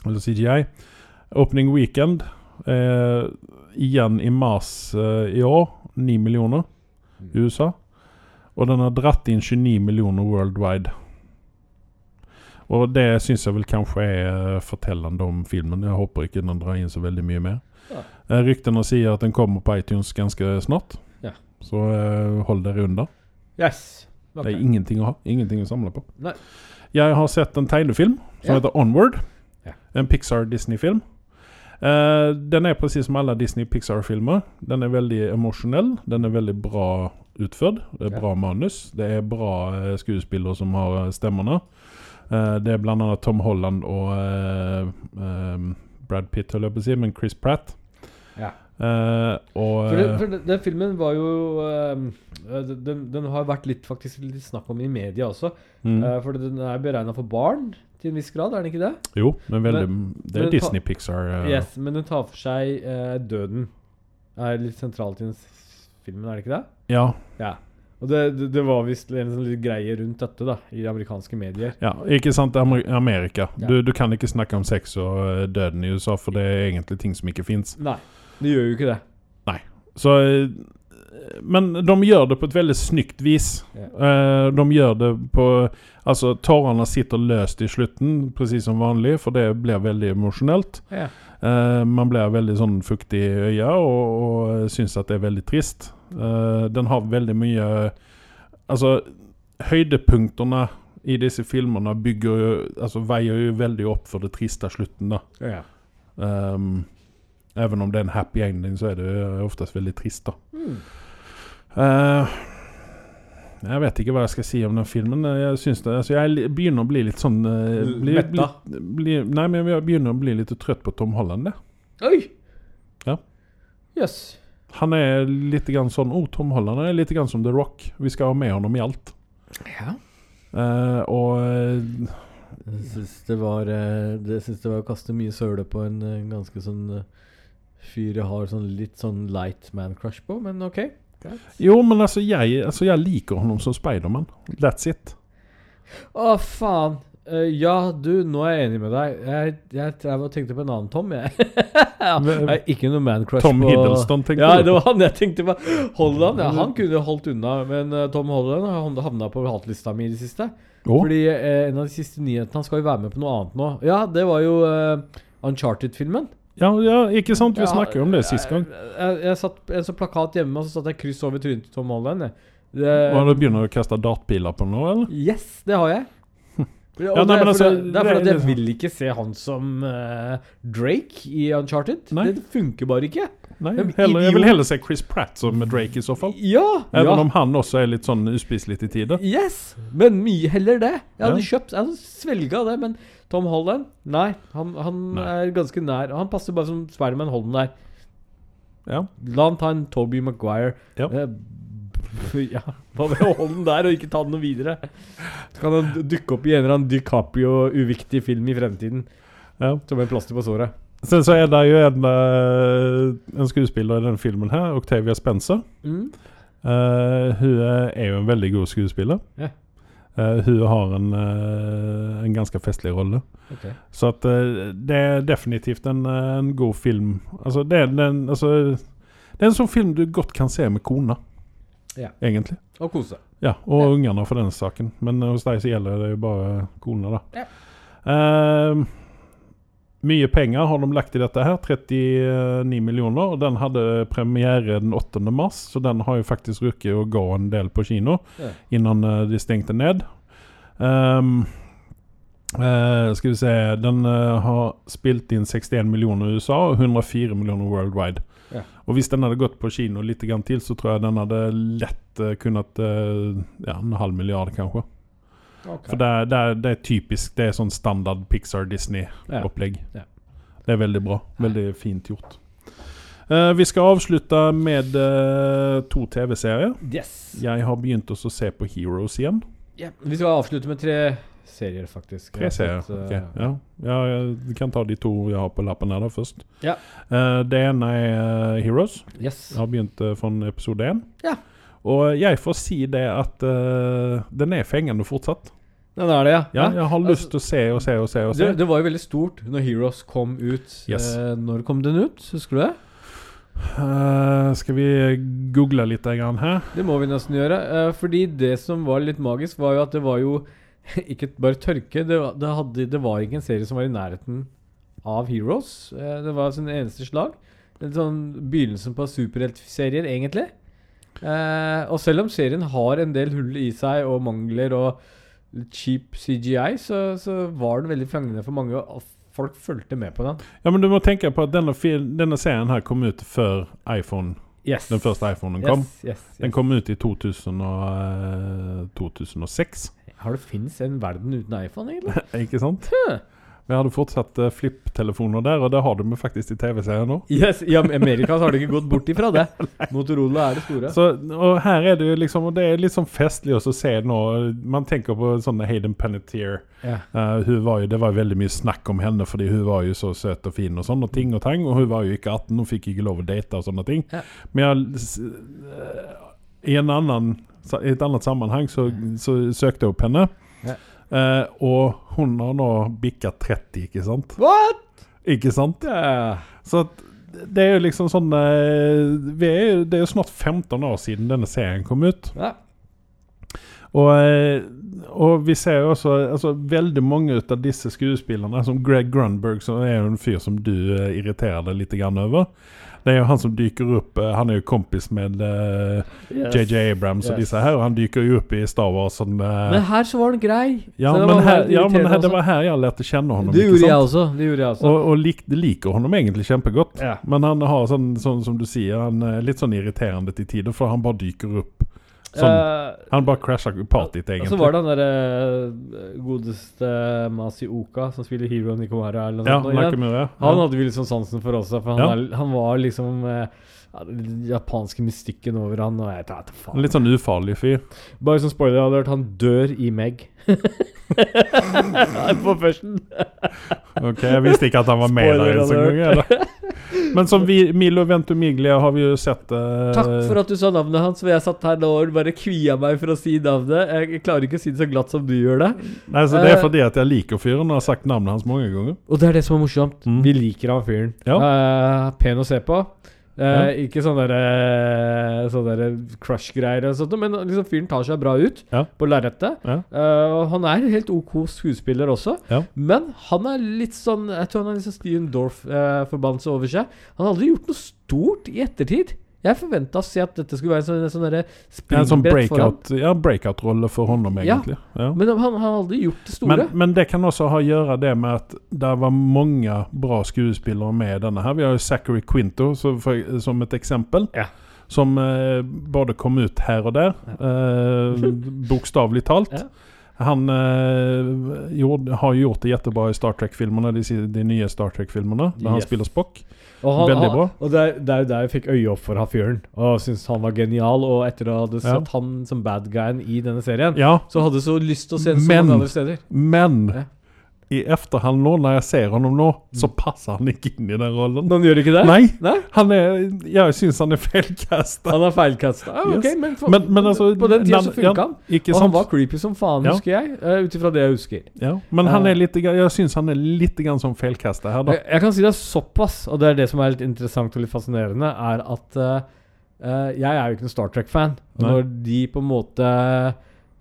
Eller CGI. Opening weekend eh, igjen i mars eh, i år. 9 millioner Mm. i USA. Og den har dratt inn 29 millioner worldwide. Og det syns jeg vel kanskje er eh, fortellende om filmen. Jeg håper ikke den drar inn så veldig mye mer. Ja. Eh, Ryktene sier at den kommer på iTunes ganske snart. Ja. Så eh, hold dere unna. Yes. Okay. Det er ingenting å ha. Ingenting å samle på. Nei. Jeg har sett en tegnefilm som Ja. heter Onward. Ja. En Pixar Disney-film. Eh, den er precis som alle Disney Pixar-filmer. Den er veldig emosjonell. Den er veldig bra utført. Det er bra manus. Det er bra eh, skuespillere som har stemmene. Eh, det er annet Tom Holland og eh, eh, Brad Pitt, holder jeg på å si, men Chris Pratt. Ja. Uh, og For, det, eh, for den, den filmen var jo eh, den, den har vært litt, faktisk litt snakk om i media også. mm, Uh, for den er beregna for barn til en viss grad, er den ikke det? Jo, men veldig Det er men Disney Pixar. eh, Yes, Men den tar for seg eh, døden. Er litt sentralt i den filmen, er det ikke det? Ja. Ja. Og det, det, det var visst en sånn greie rundt dette da, i amerikanske medier. Ja, ikke sant, Amer Amerika. Ja. Du, du kan ikke snakke om sex og eh, døden i USA, for det er egentlig ting som ikke fins. Nei, det gjør jo ikke det. Så eh, Men de gjør det på et veldig snykt vis. Eh, de gjør det på Altså, tårene sitter løst i slutten, presis som vanlig, for det blir veldig emosjonelt. Eh, man blir veldig sånn fuktig i øya og, og syns at det er veldig trist. Eh, den har veldig mye Altså, høydepunktene i disse filmene bygger jo Altså veier jo veldig opp for det triste slutten, da. Ja. Um, Även om det er en happy ending så er det oftest veldig trist da. Mm. Uh, jeg vet ikke hva jeg skal si om den filmen. Jeg synes det, altså jeg begynner å bli litt sånn eh, bli, bli, Nei, men jeg begynner å bli litt trøtt på Tom Holland. det. Oi! Ja. Yes. Han er litt grann sånn oh, Tom Holland er litt grann som The Rock. Vi skal ha med honom i alt. Ja. Uh, og Jeg syns det var jeg synes det var å kaste mye søle på en ganske sånn fyr jeg har sånn litt sånn light man-crush på, men OK. greit. Jo, men altså jeg, altså jeg liker honom som Speidermann. That's it. Å, faen. Uh, ja, du, nå er jeg enig med deg. Jeg, jeg, jeg tenkte på en annen Tom, jeg. jeg er ikke noe man-crush Tom på Hiddleston, tenker Ja, du? det var han jeg tenkte på. Holland, ja, han kunne holdt unna, men uh, Tom Holland har havna på hatlista mi i det siste. Oh. Fordi uh, en av de siste nyhetene Han skal jo være med på noe annet nå. Ja, det var jo Uncharted-filmen. Ja, ja, ikke sant? Vi Ja, snakket jo om det sist gang. Jeg, jeg, jeg satt en sånn plakat hjemme, og så satt jeg kryss over trynet til Tom Holland. Det, Hva, du begynner å kaste dartpiler på noe, eller? Yes, det har jeg. Ja, det, nei, er men altså, det er fordi jeg vil ikke se han som uh, Drake i Uncharted. Nei. Det funker bare ikke. Nei, heller, jeg vil heller se Chris Pratt som Drake i så fall. Ja! Even ja. om han også er litt sånn uspiselig til tider. Yes! Men mye heller det. Jeg hadde Ja. kjøpt Jeg hadde svelga det, men Tom Holland Nei, han, han Nei. er ganske nær. Han passer bare som Spiderman Holden der. Ja. La han ta en Toby Maguire. Ja. Eh, ja. Hva med å holde den der og ikke ta den noe videre? Så kan han dukke opp i en eller annen DiCaprio-uviktig film i fremtiden. Ja. Som en plaster på såret. Sen så er det jo en, eh, en skuespiller i denne filmen her, Octavia Spencer. Mm. Uh, hun er jo en veldig god skuespiller. Ja. Eh, hun har en, eh, en ganske festlig rolle. Okay. Så at eh, det er definitivt en, en god film. Altså, det er, den, altså, det er en sånn film du godt kan se med kona, Ja. egentlig. Og kose. Ja, og Ja. ungene for den saken. Men hos deg så gjelder det jo bare kona, da. Ja. Eh, mye penger har de lagt i dette her. 39 millioner. Og den hadde premiere den 8. mars, så den har jo faktisk rukket å gå en del på kino Ja. innan eh, de stengte ned. Um, uh, skal vi se Den uh, har spilt inn 61 millioner i USA og 104 millioner worldwide. Ja. Og hvis den hadde gått på kino litt til, så tror jeg den hadde lett uh, kunnet Ja, en halv milliard, kanskje. Ok. For det er, det, er, det er typisk. Det er sånn standard Pixar Disney-opplegg. Ja. Det er veldig bra. Veldig fint gjort. Uh, vi skal avslutte med uh, to TV-serier. Yes. Jeg har begynt å se på Heroes igjen. Ja, Vi skal avslutte med tre serier, faktisk. Tre serier. Eh, Ja. ja, vi kan ta de to jeg har på lappen her da først. Ja. Eh, det ene er Heroes. Yes. Jeg har begynt uh, fra episode én. Ja. Og jeg får si det at uh, den er fengende fortsatt. Den er det, ja. Ja, jeg har Altså, lyst til å se og se og se. og se Det, det var jo veldig stort når Heroes kom ut. Yes. Eh, når kom den ut? Husker du det? Uh, skal vi google litt grann her? Det må vi nesten gjøre. Uh, fordi det som var litt magisk, var jo at det var jo ikke bare tørke. Det det hadde, det var ikke en serie som var i nærheten av Heroes. Uh, det var sin eneste slag. En sånn begynnelsen på superheltserier, egentlig. Eh, og selv om serien har en del hull i seg og mangler og cheap CGI, så, så var den veldig fengende for mange. Og folk fulgte med på den. Ja, men du må tenke på at denne, denne serien her kom ut før iPhone, Yes. den første iPhonen kom. Yes, yes. Den kom ut i 2000 og, uh, 2006, Har det fins en verden uten iPhone, egentlig? ikke sant? Huh. Vi hadde fortsatt uh, flipptelefoner der, og det har de faktisk i TV-serien nå. Yes, I Amerika har de ikke gått bort ifra det. Motorola er det store. Så, og her er det jo liksom Og det er litt sånn festlig å se nå Man tenker på sånne Hayden Panettiere. Yeah. Uh, hun var jo, det var jo veldig mye snakk om henne fordi hun var jo så søt og fin og sånn, og ting og tang. Og hun var jo ikke 18, hun fikk ikke lov å date og sånne ting. Yeah. Men jeg, eh, i, en annen, i et annet sammenheng så, så søkte jeg opp henne. Ja. Eh, og hun har nå bikka 30, ikke sant? What?! Ikke sant? Ja. Så at det er jo liksom sånn eh, vi er, Det er jo snart 15 år siden denne serien kom ut. Ja. Og, eh, og vi ser jo også altså, veldig mange av disse skuespillerne, som Greg Grunberg, som er jo en fyr som du eh, irriterer deg litt grann over. Det er jo han som dyker opp eh, Han er jo kompis med eh, Yes. JJ Abrams og Yes. disse her, og han dyker jo opp i Star Wars sånn eh, Men her så var han grei. ja, men her, ja, men her, det var her jeg lærte kjenne honom. Det gjorde jeg også. Det gjorde jeg også. Og, og lik, liker honom egentlig kjempegodt. Ja. Men han har sånn, sånn som du sier, han er litt sånn irriterende til tider, for han bare dyker opp. Sånn, Eh, han bare crasher partyt, og så var det han derre godeste Masi Oka som spiller Hero Nikomara eller noe ja, sånt. Nakamura. Han Ja. hadde vi litt sånn sansen for også, for han, Ja. han var liksom eh, ja, Den japanske mystikken over han, og jeg vet faen. litt sånn ufarlig fyr. Bare som spoiler alert, han dør i Meg. På førsten. Ok, Jeg visste ikke at han var med der Spoiler Men som vi, Milo Ventumiglia har vi jo sett uh, Takk for at du sa navnet hans, for jeg satt her nå og bare kvia meg for å si navnet. Jeg klarer ikke å si det så glatt som du gjør det. Nei, så Det er Eh, fordi at jeg liker fyren og har sagt navnet hans mange ganger. Og det er det som er morsomt. Mm. Vi liker han fyren. Ja. Uh, pen å se på. Eh, Ikke sånne, der, sånne crush-greier, og sånt, men liksom fyren tar seg bra ut Ja. på lerretet. Ja. Eh, han er helt OK skuespiller også, Ja. men han er litt sånn Jeg tror han har litt sånn Steven Dorff-forbannelse over seg. Han har aldri gjort noe stort i ettertid. Jeg forventa å se at dette skulle være en sånn, sånn derre Ja, en sånn for ham. breakout ja, breakout-rolle for honom, egentlig. Ja. Men han, har aldri gjort det store. Men, men det kan også ha å gjøre det med at det var mange bra skuespillere med i denne. her Vi har jo Zachary Quinto for, som et eksempel. Ja. Som eh, både kom ut her og der, eh, bokstavelig talt. Han eh, gjorde, har jo gjort det jättebra i Star Trek-filmerna, de, de nye Star Trek-filmerna, der han spiller Spock. Og han, Veldig bra. Og det er jo der jeg fikk øye opp for han fyren, og syntes han var genial. Og etter å ha sett Ja. han som bad guyen i denne serien, Ja, så hadde jeg så lyst til å se ham så Men- mange andre steder. men Ja. I efterhand nå, når jeg ser honom nå, så passer han ikke inn i den rollen. Han gjør ikke det? Nei, Nei? han er, jeg syns han er feilkasta. Han er feilkasta. Ah, ok, Yes. men, for, Men, men altså på den tida så ja, funka han. Ikke Og han var creepy som faen, Ja. husker jeg. Uh, Ut ifra det jeg husker. Ja, men han Eh. er litt, jeg syns han er litt grann som feilkasta her, da. Jeg, jeg kan si det er såpass, og det er det som er litt interessant og litt fascinerende, er at uh, uh, jeg er jo ikke noen Star Trek-fan. Når de på en måte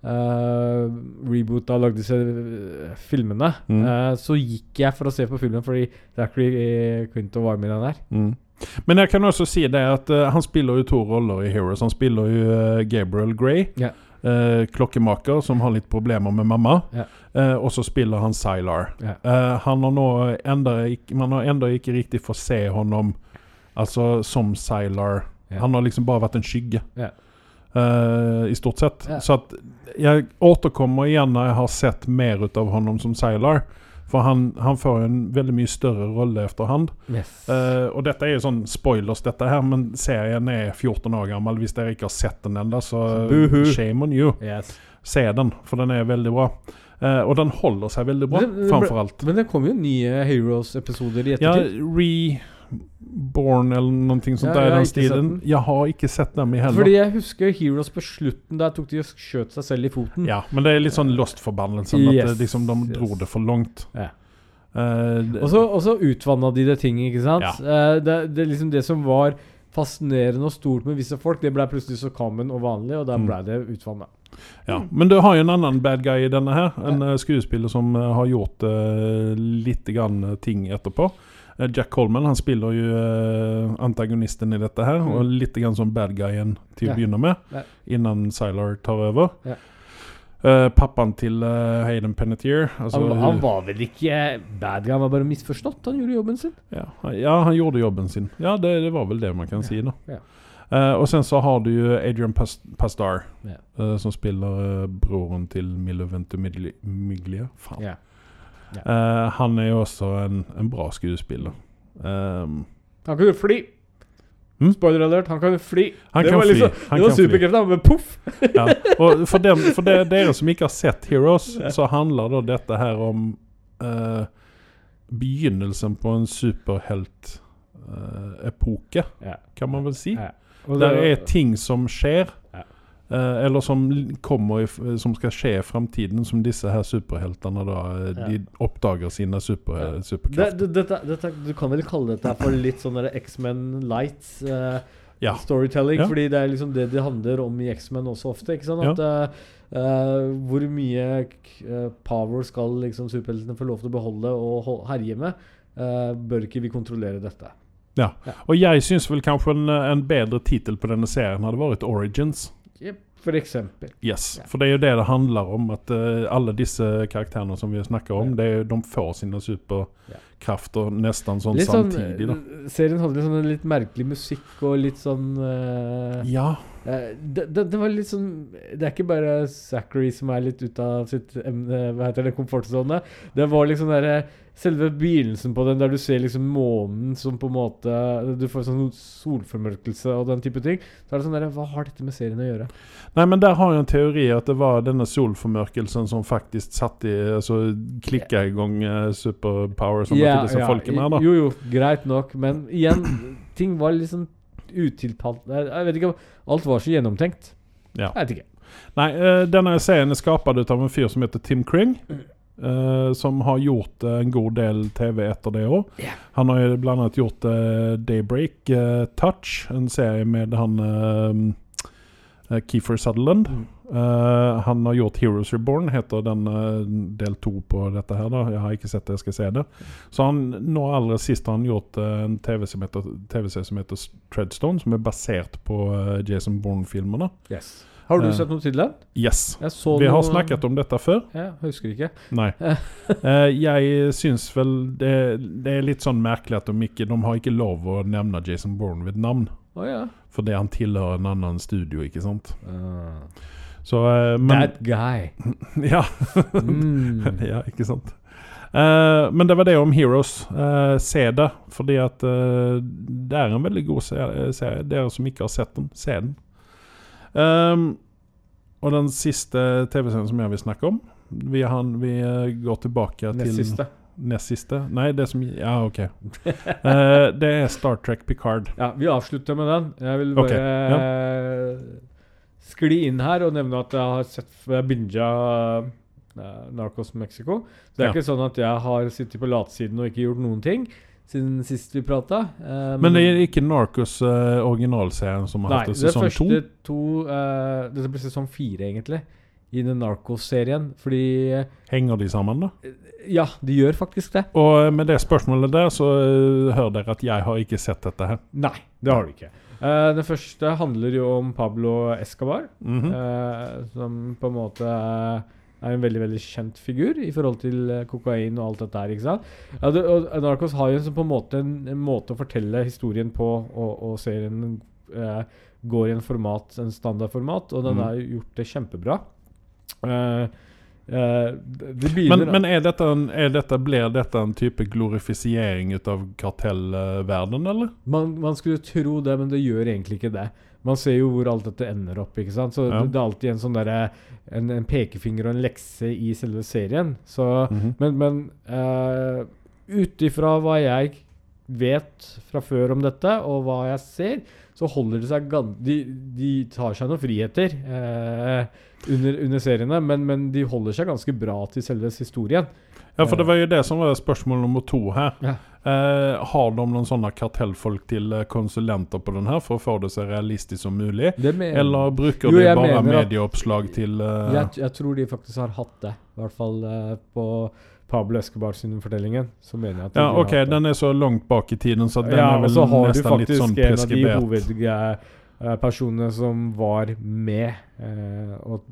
uh, reboota og lagde disse eh, filmene, Mm. uh, så gikk jeg for å se på filmen fordi Zachary eh, Quinto var med i den der. Mm. Men jeg kan også si det at uh, han spiller jo to roller i Heroes. Han spiller jo uh, Gabriel Grey, Yeah. eh, klokkemaker som har litt problemer med mamma. Yeah. Eh, og så spiller han Sylar. Yeah. Eh, han har nå enda, man har enda ikke riktig fått se honom altså, som Sylar. Han har liksom bare vært en skygge. Ja. Eh, I stort sett. Yeah. Så att jeg återkommer igjen når jeg har sett mer ut av honom som Sylar. For han, han får en veldig mye større rolle efterhand. Yes. Uh, og dette er jo sånn spoilers, dette her, men serien er 14 år gammel. Hvis dere ikke har sett den ennå, så Buhu. shame on you. yes. Se den, for den er veldig bra. Uh, og den holder seg veldig bra, framfor alt. Men det kommer jo nye Heroes-episoder i Ja, ettertid. Reborn eller noe sånt Ja, der den stilen. Jeg har ikke sett dem i heller. Fordi jeg husker Heroes på slutten. Der tok de og skjøt seg selv i foten. Ja, men det er litt sånn Lost-forbannelsen. At det, liksom, de yes. dro det for langt. Ja. Uh, Og så, utvanna de det ting, ikke sant? Ja. Uh, det, det, liksom det som var fascinerende og stort med visse folk, det ble plutselig så common og vanlig, og da Mm. ble det utvanna. Ja, Men du har jo en annen bad guy i denne her. En ja. skuespiller som eh, har gjort uh, litt grann eh, ting etterpå. Jack Coleman han spiller jo eh, antagonisten i dette her, Mm. og litt grann som bad guyen til å Ja. begynne med, Ja. innan Sylar tar over. Ja. Uh, pappaen til uh, Hayden Penetier Altså, han, han var vel ikke bad guy, han var bare misforstått. Han gjorde jobben sin. ja, ja, han gjorde jobben sin. Ja, det, det var vel det man kan si, da. Ja. Eh, og sen så har du jo Adrian Pas Pastar, som spiller broren til Milo Ventumiglia. Faen. Ja. Eh, han er jo også en, en bra skuespiller. Um, Han kan jo fly. Mm? Spoiler alert, han kan jo fly. han det kan var fly. liksom- Han det var superkrefter, men poff! Ja. Og for, dem, for de, dere som ikke har sett Heroes, så handler da dette her om uh, begynnelsen på en superhelt-epoke, Ja. kan man vel si. Ja. Der er ting som skjer, eller som kommer i, som skal skje i framtiden, som disse her superheltene da eh, De oppdager sine super, Ja. det, superkrefter. det, det, dette, du kan vel kalle dette for litt sånn X-Men Lights uh, Ja. storytelling. Fordi det er liksom det det handler om i X-Men også ofte. At, eh, eh, hvor mye eh, power skal liksom superheltene få lov til å beholde og herje med? Uh, bør ikke vi kontrollere dette? Ja. Ja. Og jeg syns vel kanskje en, en bedre tittel på denne serien hadde vært Origins. For eksempel. Yes, for det er jo det det handler om. At uh, alle disse karakterene som vi snakker om, det er, de får sine superkrafter nesten sånn Litt sånn, samtidig. eh, serien hadde litt sånn litt merkelig musikk og litt sånn uh, Ja. Eh, det, det, det var litt sånn Det er ikke bare Zachary som er litt ute av sitt emne, hva heter det, komfortsone. Det var liksom der, selve begynnelsen på den, der du ser liksom månen som på en måte Du får sånn solformørkelse og den type ting. Så er det sånn der, Hva har dette med serien å gjøre? Nei, men der har jeg en teori at det var denne solformørkelsen som faktisk satte i Altså klikka i gang eh, superpower som Ja, disse ja, folkene her, da. Jo, jo, greit nok, men igjen, ting var liksom utilpalt Jeg vet ikke alt var så gjennomtenkt. Ja. Jeg vet ikke. Nei, eh, denne serien er skapt av en fyr som heter Tim Kring. Uh, som har gjort uh, en god del TV etter det òg. Ja. Han har bl.a. gjort uh, Daybreak Touch, en serie med han eh, Kiefer Sutherland. Mm. Eh, han har gjort Heroes Reborn, heter den uh, del to på dette her. da Jeg har ikke sett det, jeg skal se det. Så han, nå aller sist har han gjort uh, en TV-serie som, som heter Treadstone, som er basert på Jason Bourne-filmene. Yes. Har du sett noe til den? Yes. Vi har snakket om dette før. Ja, jeg husker ikke. Nei. Jeg syns vel det, det er litt sånn merkelig at de ikke De har ikke lov å nevne Jason Bourne ved navn. Oh, ja. Fordi han tilhører en annen studio, ikke sant. Ah. Så eh, Men That guy. Ja. Mm. ja, ikke sant. Uh, men det var det om Heroes. Uh, se det, fordi at uh, det er en veldig god se- serie. Dere som ikke har sett den, se den. Um, og den siste TV-serien som jeg vil snakke om Vi, han, vi eh, går tilbake Nest til siste. Nest siste? Nei, det som Ja, OK. Eh, det er Star Trek Picard. Ja, vi avslutter med den. Jeg vil bare skli inn her og nevne at jeg har sett Jeg binga uh, Narcos Mexico. Så det er Ja. ikke sånn at jeg har sittet på latsiden og ikke gjort noen ting siden sist vi prata. Um, Men det er ikke Narcos uh, originalserien som har Nei, hatt det det sesong første to? to eh, Dette blir sesong fire, egentlig, i den Narcos-serien. Fordi eh, Henger de sammen, da? Ja, de gjør faktisk det. Og eh, med det spørsmålet der, så eh, hører dere at jeg har ikke sett dette her. Nei, det har du ikke. Eh, den første handler jo om Pablo Escobar. -hmm. uh, som på en måte er en veldig veldig kjent figur i forhold til eh, kokain og alt dette her. ikke sant? Ja, det, og Narcos har jo en sånn på en måte en, en måte å fortelle historien på, og, og serien eh, går i en format, en standardformat, og den mm. har gjort det kjempebra. Eh, eh, det det Men, men er dette en, er dette, blir dette en type glorifisering av kartellverden, eller? Man, man skulle tro det, men det gjør egentlig ikke det. Man ser jo hvor alt dette ender opp. ikke sant? Så Ja. det, er alltid en sånn der, en, en pekefinger og en lekse i selve serien. Så Mhm. Men, men uh, ut ifra hva jeg vet fra før om dette, og hva jeg ser, så holder det seg de, de tar seg noen friheter eh, under, under seriene, men, men de holder seg ganske bra til selve historien. Ja, for det var jo det som var spørsmål nummer to her. Ja. Eh, har de noen sånne kartellfolk til eh, konsulenter på den her for å få det så realistisk som mulig? Eller bruker Jo, de bare medieoppslag at- til eh, jeg, jeg tror de faktisk har hatt det. I hvert fall eh, på Pablo Escobar sine fortellingen. Så mener jeg at Ja, OK, den er så langt bak i tiden, så den ja, er og vel så har du litt faktisk sånn en av de preskribert. hovedpersonene som var med Eh, og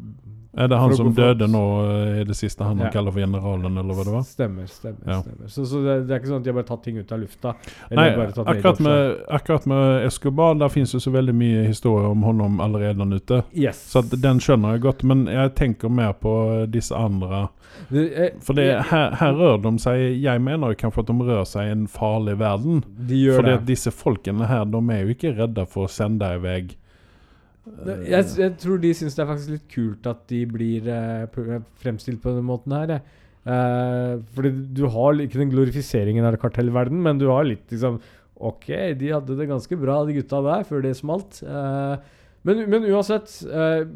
Er det han som døde nå eh, i det siste, han Ja. kaller for generalen, eller hva det var? Stemmer, stemmer. Ja. stemmer. Så, så det, det er ikke sånn at de har bare tatt ting ut av lufta. Nei, akkurat med, akkurat med Escobar, der finnes jo så veldig mye historie om honom allerede der ute. Yes. Så den skjønner jeg godt, men jeg tenker mer på disse andre. Eh, For det, her, her rør de seg Jeg mener jo kanskje at de rør seg i en farlig verden. de gjør Fordi det. disse folkene her, de er jo ikke redde for å sende i vei. Jeg, jeg tror de syns det er faktisk litt kult at de blir eh, fremstilt på den måten her. Eh, fordi du har ikke den glorifiseringen av kartellverden, men du har litt liksom Ok, de hadde det ganske bra, de gutta der, før det smalt. Eh, men, men uansett eh,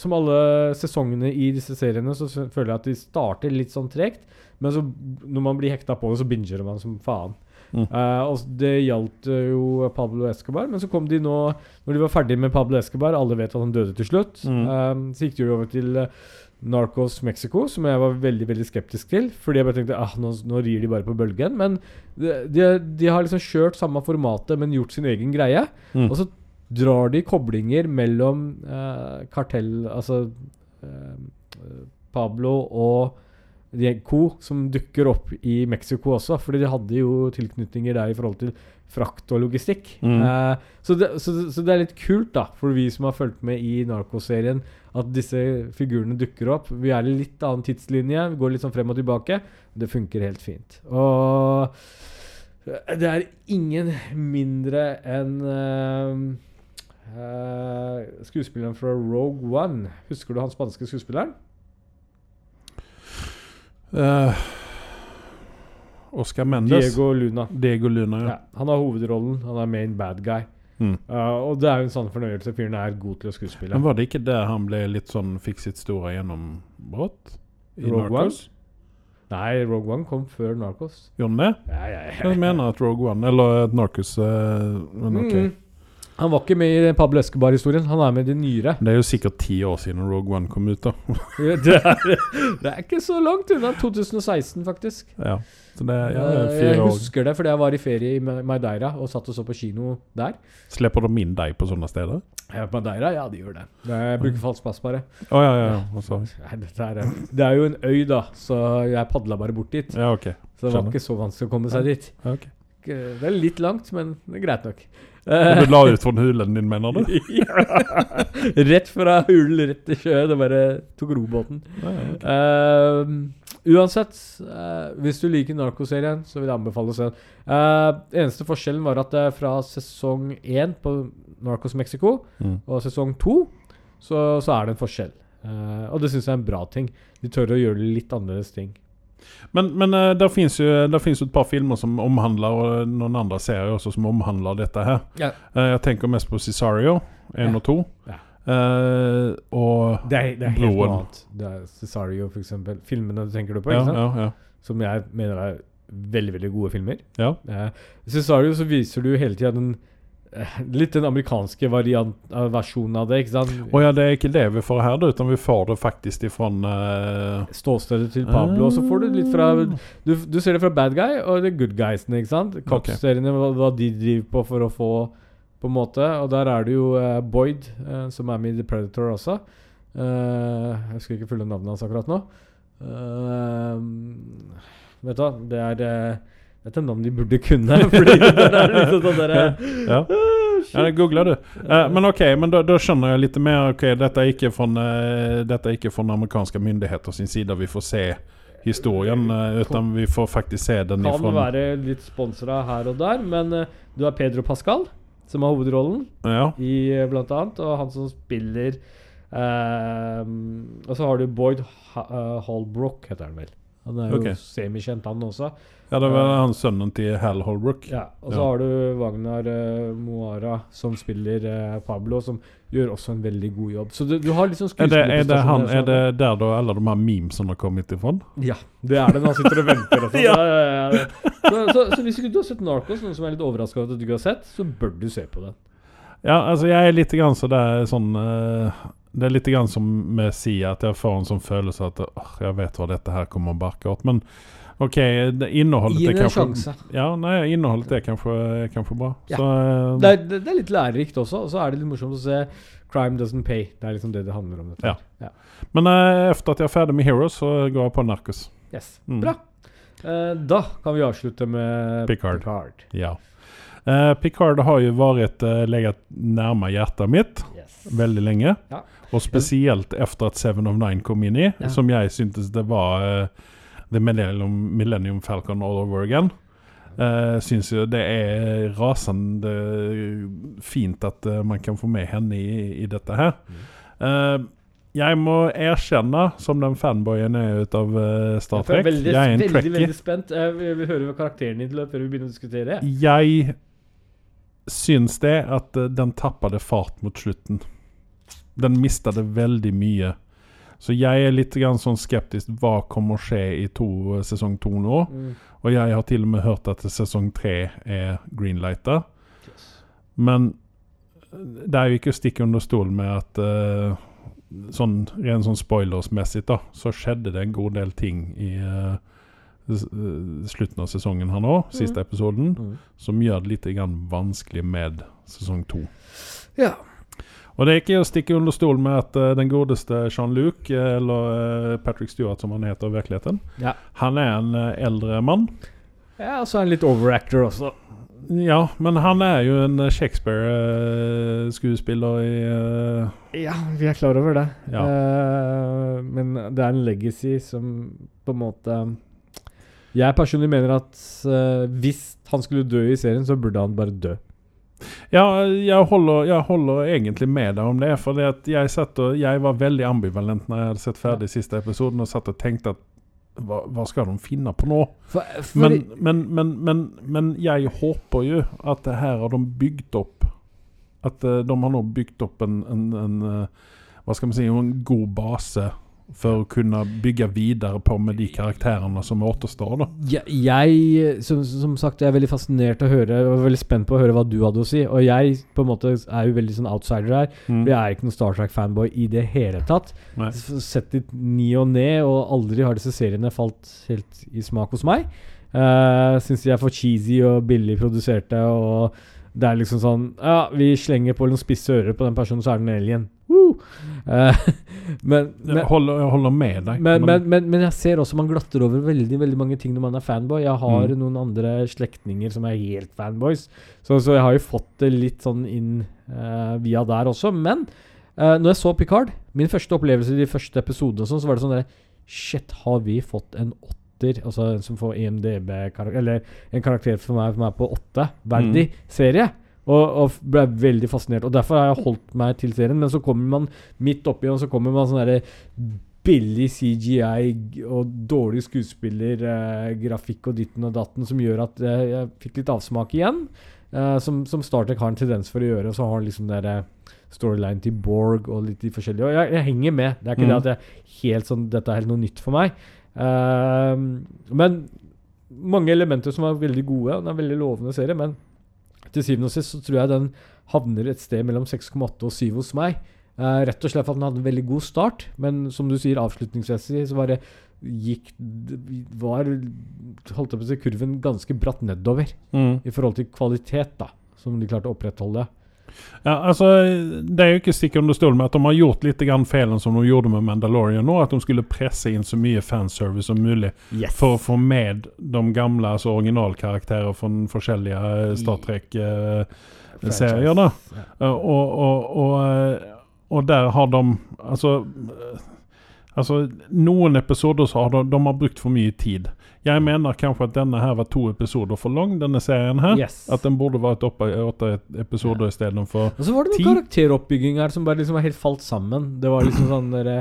Som alle sesongene i disse seriene, så føler jeg at de starter litt sånn tregt. Men så, når man blir hekta på det, så binger man som faen. Mm. Og det gjaldt eh, jo Pablo Escobar, men så kom de nå Når de var ferdig med Pablo Escobar, alle vet at han døde til slutt, Mm. eh, så gikk de over til Narcos Mexico, som jeg var veldig veldig skeptisk til. Fordi jeg bare tenkte ah, nå, nå rir de bare på bølgen. Men de, de, de har liksom kjørt samme formatet, men gjort sin egen greie. Mm. Og så drar de koblinger mellom uh, kartell Altså uh, Pablo og co. som dukker opp i Mexico også. Fordi de hadde jo tilknytninger der i forhold til frakt og logistikk. Mm. Uh, så, det, så, så det er litt kult, da, for vi som har fulgt med i Narcos-serien, at disse figurene dukker opp. Vi er i litt annen tidslinje, vi går litt sånn frem og tilbake. Det funker helt fint. Og det er ingen mindre enn uh, uh, skuespilleren fra Rogue One. Husker du han spanske skuespilleren? Eh, Oscar Mendes. Diego Luna. Diego Luna, ja. Ja, han har hovedrollen. Han er main bad guy. Mm. Uh, og det er jo en sann fornøyelse. Fyren er god til å skuespille. Men var det ikke der han ble litt sånn fikk sitt store gjennombrott? I Rogue Narcos? Nei, Rogue One kom før Narcos. Gjorde den det? Ja, ja, ja. Jeg mener at Rogue One, eller at Narcos uh, Men ok. Mm. Han var ikke med i Pablo Escobar-historien. Han er med i de nyere. Det er jo sikkert ti år siden Rogue One kom ut, da. det, er, det er ikke så langt unna. 2016, faktisk. ja. Så det ja, Eh, jeg husker år. det fordi jeg var i ferie i Madeira og satt og så på kino der. Slipper de inn deg på sånne steder? Ja, Madeira, ja, de gjør det. Jeg bruker falsk pass, bare. Oh, ja, ja. ja. Nei, er, det er jo en øy, da, så jeg padla bare bort dit. Ja, ok. Så det var ikke så vanskelig å komme seg dit. Ja, okay. Det er litt langt, men det er greit nok. Du la ut fra hulen din, mener du? Rett fra hulen, rett til sjøen. Det bare tok robåten. Ja, okay. ok. Eh, uansett, uh, hvis du liker narkoserien, så vil jeg anbefale å se den. Uh, eneste forskjellen var at eh, fra sesong én på Narcos Mexico Mm. og sesong to, så, så er det en forskjell. Og det syns jeg er en bra ting. De tør å gjøre litt annerledes ting. Men, men eh, der finnes jo der finnes jo et par filmer som omhandler, og noen andre serier også som omhandler dette her. Ja. Eh, jeg tenker mest på Cesario 1 Ja. og 2. Ja. Eh, og Det er, det er helt noe annet. Det er Cesario, for eksempel. Filmene du tenker du på, ikke sant? som jeg mener er veldig veldig gode filmer. ja. Eh, Cesario så viser du hele tida den Litt den amerikanske variant, eh, versjonen av det. ikke sant? Og ja, det er ikke det vi får her, da, utan vi får det faktisk ifra uh, Ståstedet til Pablo. Og så får du litt fra du, du ser det fra bad guy og the good guysene. ikke sant? Cops-seriene, hva, hva de driver på for å få på en måte. Og der er det jo uh, Boyd, uh, som er med i The Predator også. Eh, jeg husker ikke fulle navnet hans akkurat nå. Eh, vet du hva, det er eh, Det om de burde kunne. fordi det er liksom sånn der, Ja. Ja, det googler du. Uh, men ok, men da, skjønner jeg litt mer. Ok, Dette er ikke fra uh, er amerikanske myndigheter sin side vi får se historien, uh, utan vi får faktisk se den Kan ifra være litt sponsora her og der, men uh, du har Pedro Pascal, som har hovedrollen. Ja. i eh, blant annet, og han som spiller Og så har du Boyd ha Holbrook, heter han vel. Han er jo okay. semikjent, han også. ja, det var han sønnen til Hal Holbrook. Ja, Og så Ja. har du Wagnar uh, Moara, som spiller uh, Pablo, som gjør også en veldig god jobb. Så du, du har liksom Er det, er, det han, er det der da alle de her memesene har kommet ifra? Ja, det er det han sitter og venter. Og sånn. Ja. ja. Så, så, så hvis ikke du har sett Narcos, noen som er litt overraska over at du ikke har sett, så bør du se på den. Ja, altså jeg er litt grann så det er sånn eh, Det er litt grann som med Sia, at jeg får en sånn følelse at oh, jeg vet hva dette her kommer å barke åt. Men, Okej, det- innehållet Gi är kanske... sjanse. Ja, nej, innehållet är kanske, är kanske bra. Ja. Så, eh, Det er, det, det er litt lærerikt også, og så er det litt morsomt å se Crime Doesn't Pay. Det er liksom det det handler om. Ja. Ja. Men eh, efter att jag är färdig med Heroes så går jag på Narcos. Yes. Mm. Bra. Uh, da kan vi avslutte med Picard. Ja. Uh, Picard har ju varit uh, legat närmare hjärtat mitt Yes. väldigt länge. Ja. Och spesielt efter at Seven of Nine kom inn i, Ja. som jeg syntes det var uh, The Millennium, Millennium Falcon all over again. Uh, syns jo det er rasende fint at uh, man kan få med henne i, i dette her. Eh, jeg må erkjenne, som den fanboyen er ut av eh, Star Jeg er Trek veldig, Jeg er en veldig, trekkie. veldig spent. Jeg vil, høre karakteren din til før vi begynner å diskutere. Jeg syns det at eh, den tappade fart mot slutten. Den mistade veldig mye. Så jeg er litt grann sånn skeptisk. Hva kommer å skje i to, sesong to nå? Mm. Og jeg har til og med hørt at sesong tre er greenlighta. Men det er jo ikke å stikke under stol med at uh, sånn, Rent sånn spoilersmessig da, så skjedde det en god del ting i uh, eh, slutten av sesongen her nå, siste episoden, Mm. som gjør det litt grann vanskelig med sesong to. Ja. Og det er ikke å stikke under stol med at uh, den godeste Jean-Luc, eh, eller uh, Patrick Stewart som han heter i virkeligheten, Ja. han er en uh, eldre mann. ja, og så er han litt overactor også. Ja, men han er jo en Shakespeare-skuespiller i Ja, vi er klar over det. Ja. Men det er en legacy som på en måte Jeg personlig mener at hvis han skulle dø i serien, så burde han bare dø. Ja, jeg holder, jeg holder egentlig med deg om det. For jeg, og, jeg var veldig ambivalent når jeg hadde sett ferdig siste episoden og satt og tenkte at hva, hva skal de finne på nå? For, Men, men, men, men, men jeg håper jo at det her har de bygd opp At eh, de har nå bygd opp en, en, en eh, Hva skal man si En god base for å kunne bygge videre på med de karakterene som återstår. da. jeg, jeg som, som sagt, jeg er veldig fascinert å høre og veldig spent på å høre hva du hadde å si. Og jeg på en måte er jo veldig sånn outsider her. For jeg er ikke noen Star Trek-fanboy i det hele tatt. Nei. Sett litt ni og ned, og aldri har disse seriene falt helt i smak hos meg. Uh, Syns de er for cheesy og billig produserte, og det er liksom sånn Ja, vi slenger på noen spisse ører på den personen, så er det en alien. Uh! Men, men, Jeg holder, jeg holder med deg. men, men, men, jeg ser også man glatter over veldig veldig mange ting når man er fanboy. Jeg har Mm. noen andre slektninger som er helt fanboys, så, så jeg har jo fått det litt sånn inn uh, via der også. Men uh, når jeg så Picard, min første opplevelse i de første episodene, sånn, så var det sånn der Shit, har vi fått en åtter? Altså en som får IMDb-karakter Eller en karakter for meg som er på åtte, verdig Mm. serie. Og, og ble veldig fascinert. Og derfor har jeg holdt meg til serien. Men så kommer man midt oppi, og så kommer man sånn derre billig CGI og dårlig skuespillergrafikk og ditten og datten som gjør at eh, jeg fikk litt avsmak igjen. eh, som, som Star Trek har en tendens for å gjøre. Og så har han liksom der eh, storyline til Borg og litt de forskjellige. Og jeg, jeg henger med. Det er ikke Mm. det at jeg helt sånn Dette er helt noe nytt for meg. Eh, men mange elementer som er veldig gode. og Det er en veldig lovende serie, men til syvende og sist så tror jeg den havner et sted mellom 6,8 og 7 hos meg. Uh, rett og slett for at den hadde en veldig god start, men som du sier, avslutningsmessig så var det gikk var holdt jeg på å si, kurven ganske bratt nedover Mm. i forhold til kvalitet, da, som de klarte å opprettholde. Ja, altså, det er jo ikke stikk under stol med at de har gjort litt grann feilen som de gjorde med Mandalorian nå. At de skulle presse inn så mye fanservice som mulig Yes. for å få med de gamle altså originalkarakterer fra forskjellige eh, Star Trek-serier. da. ja. og, og, og, eh, og der har de Altså eh, Altså, noen episoder så har de, de har brukt for mye tid. Jeg mener kanskje at denne her var to episoder for lang, denne serien her. Yes. At den burde vært oppe åtte episoder istedenfor Og så var det noen karakteroppbygging her som bare liksom var helt falt sammen. Det var liksom sånn der,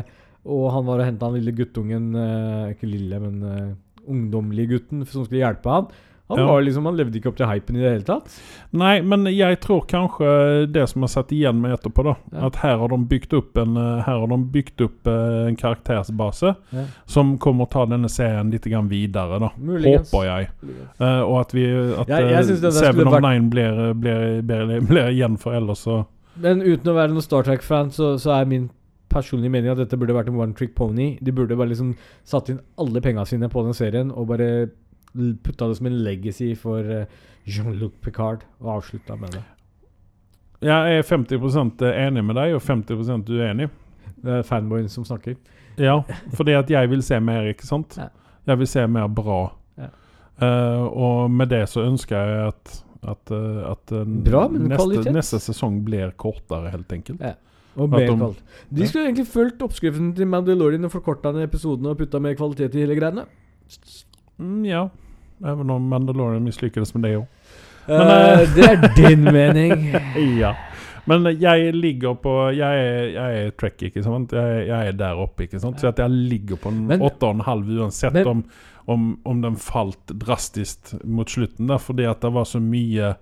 Og han var og henta han lille guttungen eh, Ikke lille, men uh, ungdomlige gutten som skulle hjelpe han. Han, Ja. liksom, han levde ikke opp til hypen i det hele tatt. Nei, men jeg tror kanskje det som har satt igjen med etterpå, da. Ja. At her har de bygd opp en, eh, de bygd opp eh, en karaktersbase Ja. som kommer å ta denne serien litt videre, da. Muligens. Håper jeg. Uh, og at vi At ja, jeg Seven of vært- Nine blir, blir, blir, blir igjen for ellers så Men uten å være noen Star Trek-fan, så, så er min personlige mening at dette burde vært en one trick pony. De burde bare liksom satt inn alle penga sine på den serien og bare putta det som en legacy for eh, Jean-Luc Picard og avslutta med det. Jeg er 50% enig med deg og 50 uenig. Det er fanboyen som snakker. Ja, fordi at jeg vil se mer, ikke sant? Ja. Jeg vil se mer bra. Ja. Uh, og med det så ønsker jeg at at, eh, at eh, Bra, neste, neste sesong blir kortere, helt enkelt. Ja. Og mer de-. De skulle egentlig fulgt oppskriften til Mandalorian og forkorta ned episodene og putta mer kvalitet i hele greiene. Mm, ja. Even om Mandalorian mislykkes med det òg. Men, eh, det er din mening. Ja. Men jeg ligger på Jeg er, jeg er track, ikke sant? Jeg, jeg er der oppe, ikke sant? Så jeg ligger på en Men- 8,5 uansett Men- om, om, om den falt drastisk mot slutten. Der, fordi at det var så mye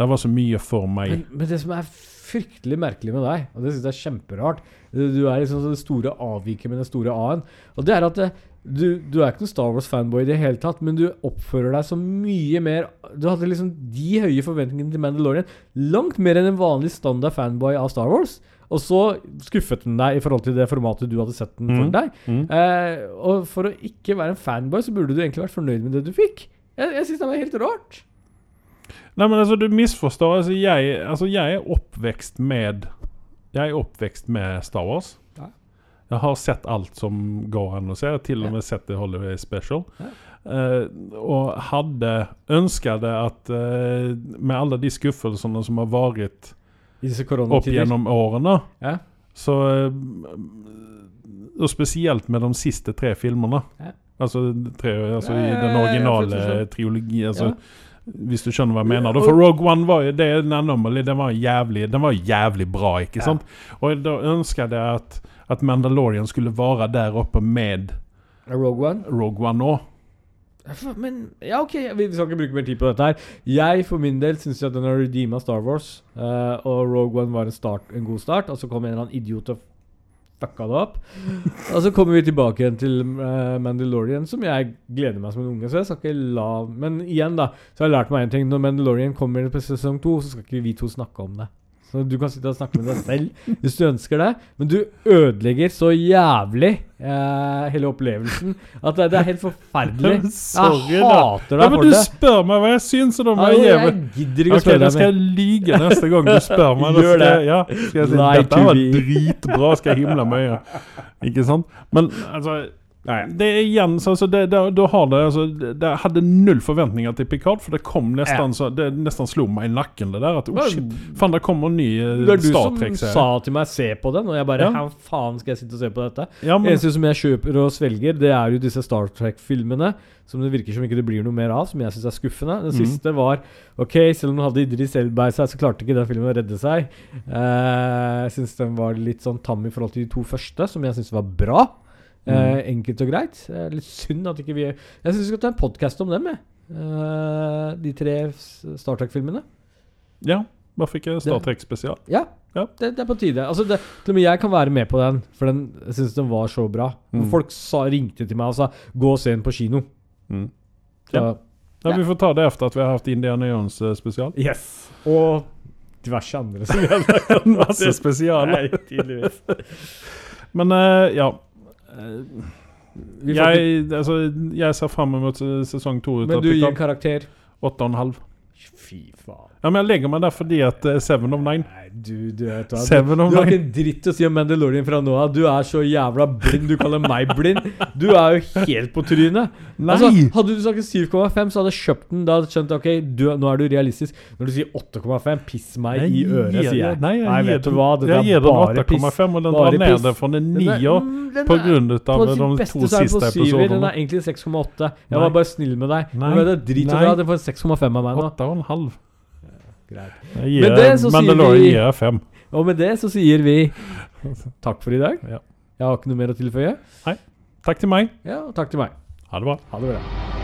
Det var så mye for meg. Men, men det som er fryktelig merkelig med deg, og det syns jeg er kjemperart Du du er liksom det store avviket med den store A-en. Og det er at det, du, du er ikke noen Star Wars-fanboy i det hele tatt, men du oppfører deg så mye mer Du hadde liksom de høye forventningene til Mandalorian. Langt mer enn en vanlig standard fanboy av Star Wars. Og så skuffet den deg i forhold til det formatet du hadde sett den for Mm. deg. Mm. Eh, og for å ikke være en fanboy, så burde du egentlig vært fornøyd med det du fikk. Jeg, jeg syns det var helt rart. Nei, men altså, du misforstår. Altså, jeg, altså, jeg er oppvekst med Jeg er oppvekst med Star Wars. Jeg har sett alt som går an å se. Jeg har til og med sett det Holiday Special. Ja. Eh, og hadde ønsket at eh, med alle de skuffelsene som har disse opp gjennom årene, Ja. så uh, Og spesielt med de siste tre filmene. Ja. Altså, tre, Ja, i den originale. Altså, Ja. Hvis du skjønner hva jeg mener. For Rogue One var jo det er en anomaly. Den var jævlig, den var jævlig bra, ikke sant? Og da ønsket jeg at, at Mandalorian skulle være der oppe med Rogue One. Rogue One òg. Men ja, ok, vi vi skal ikke bruke mer tid på dette her. Jeg for min del syns at den har redeema Star Wars, uh, og Rogue One var en, start, en god start. Og så kom en eller annen idiot og fucka det opp. og så kommer vi tilbake igjen til uh, Mandalorian, som jeg gleder meg som en unge. Så jeg skal ikke la Men igjen, da, så har jeg lært meg én ting. Når Mandalorian kommer på sesong to, så skal ikke vi to snakke om det. Så du kan sitte og snakke med deg selv hvis du ønsker det. Men du ødelegger så jævlig eh, hele opplevelsen at det, det er helt forferdelig. Sorry, jeg for hater Ja, deg men du spør meg hva jeg syns, og da må jeg gi meg gidder ikke å spørre deg skal jeg lyge neste gang du spør meg. Da Gjør skal jeg, det. ja, skal jeg si Lie Dette var me. dritbra, skal jeg himle mye. Ikke sant? Men altså Det er igjen altså, det, det, det, det altså hadde null forventninger til Picard, for det kom nesten så Det nesten slo meg i nakken, det der. At oh, shit, faen, det kommer en ny eh, Det er du Star som Trek-serie. sa til meg 'se på den', og jeg bare Ja. 'hva faen skal jeg sitte og se på dette?' Ja, men, eneste som jeg kjøper og svelger, det er jo disse Star Trek-filmene. Som det virker som ikke det blir noe mer av, som jeg syns er skuffende. Den mm. siste var Ok, selv om den hadde Idris Elba i seg, så klarte ikke den filmen å redde seg. Uh, jeg syns den var litt sånn tam i forhold til de to første, som jeg syns var bra. Eh, Mhm. enkelt og greit. Eh, litt synd at ikke vi Jeg syns vi skal ta en podkast om dem, jeg. Eh, de tre Star Trek-filmene. ja, hvorfor ikke Star Trek spesial? Ja, Ja. Det, det er på tide. Altså det, til og med jeg kan være med på den, for den, jeg syns den var så bra. Mm. Folk sa, ringte til meg og sa 'gå og se den på kino'. Mm. Så, Ja. Ja, Vi får ta det etter at vi har hatt Indiana Jones spesial. Yes. Og diverse andre som vi har snakket. Masse spesialer. Nei, tydeligvis. Men eh, ja. Eh, Jeg, altså, jeg ser fram mot sesong to. Men du gir karakter? Åtte og en halv. Fy faen. Ja, men jeg legger meg der fordi at eh, Seven of Nine Nei, du, du vet hva. Du, Seven of du har ikke en dritt å si om Mandalorian fra nå av. Du er så jævla blind. Du kaller meg blind. Du er jo helt på trynet. Nei! Altså, hadde du sagt 7,5, så hadde jeg kjøpt den. Da hadde jeg skjønt ok, du, nå er du realistisk. Når du sier 8,5, piss meg i øret, jeg- sier jeg. Nei, jeg Nei, gir vet du den- hva, dette jeg er gir den bare piss. 8,5, og den Bare drar ned piss. det fra en Den er- nier mm, den på er- grunn av på de sitt to beste så er den siste på syver. Den episodene. er egentlig 6,8. Jeg Nei. var bare snill med deg. Nei. Men det er drit Nei. Den får 6,5 av meg nå. Åtte og en halv. Greit. Jeg Men gir det så sier Mandalorian vi- gir jeg fem. Og med det så sier vi takk for i dag. Ja. Jeg har ikke noe mer å tilføye. Takk til meg. Ja, og takk til meg. Ha det bra. Ha det bra.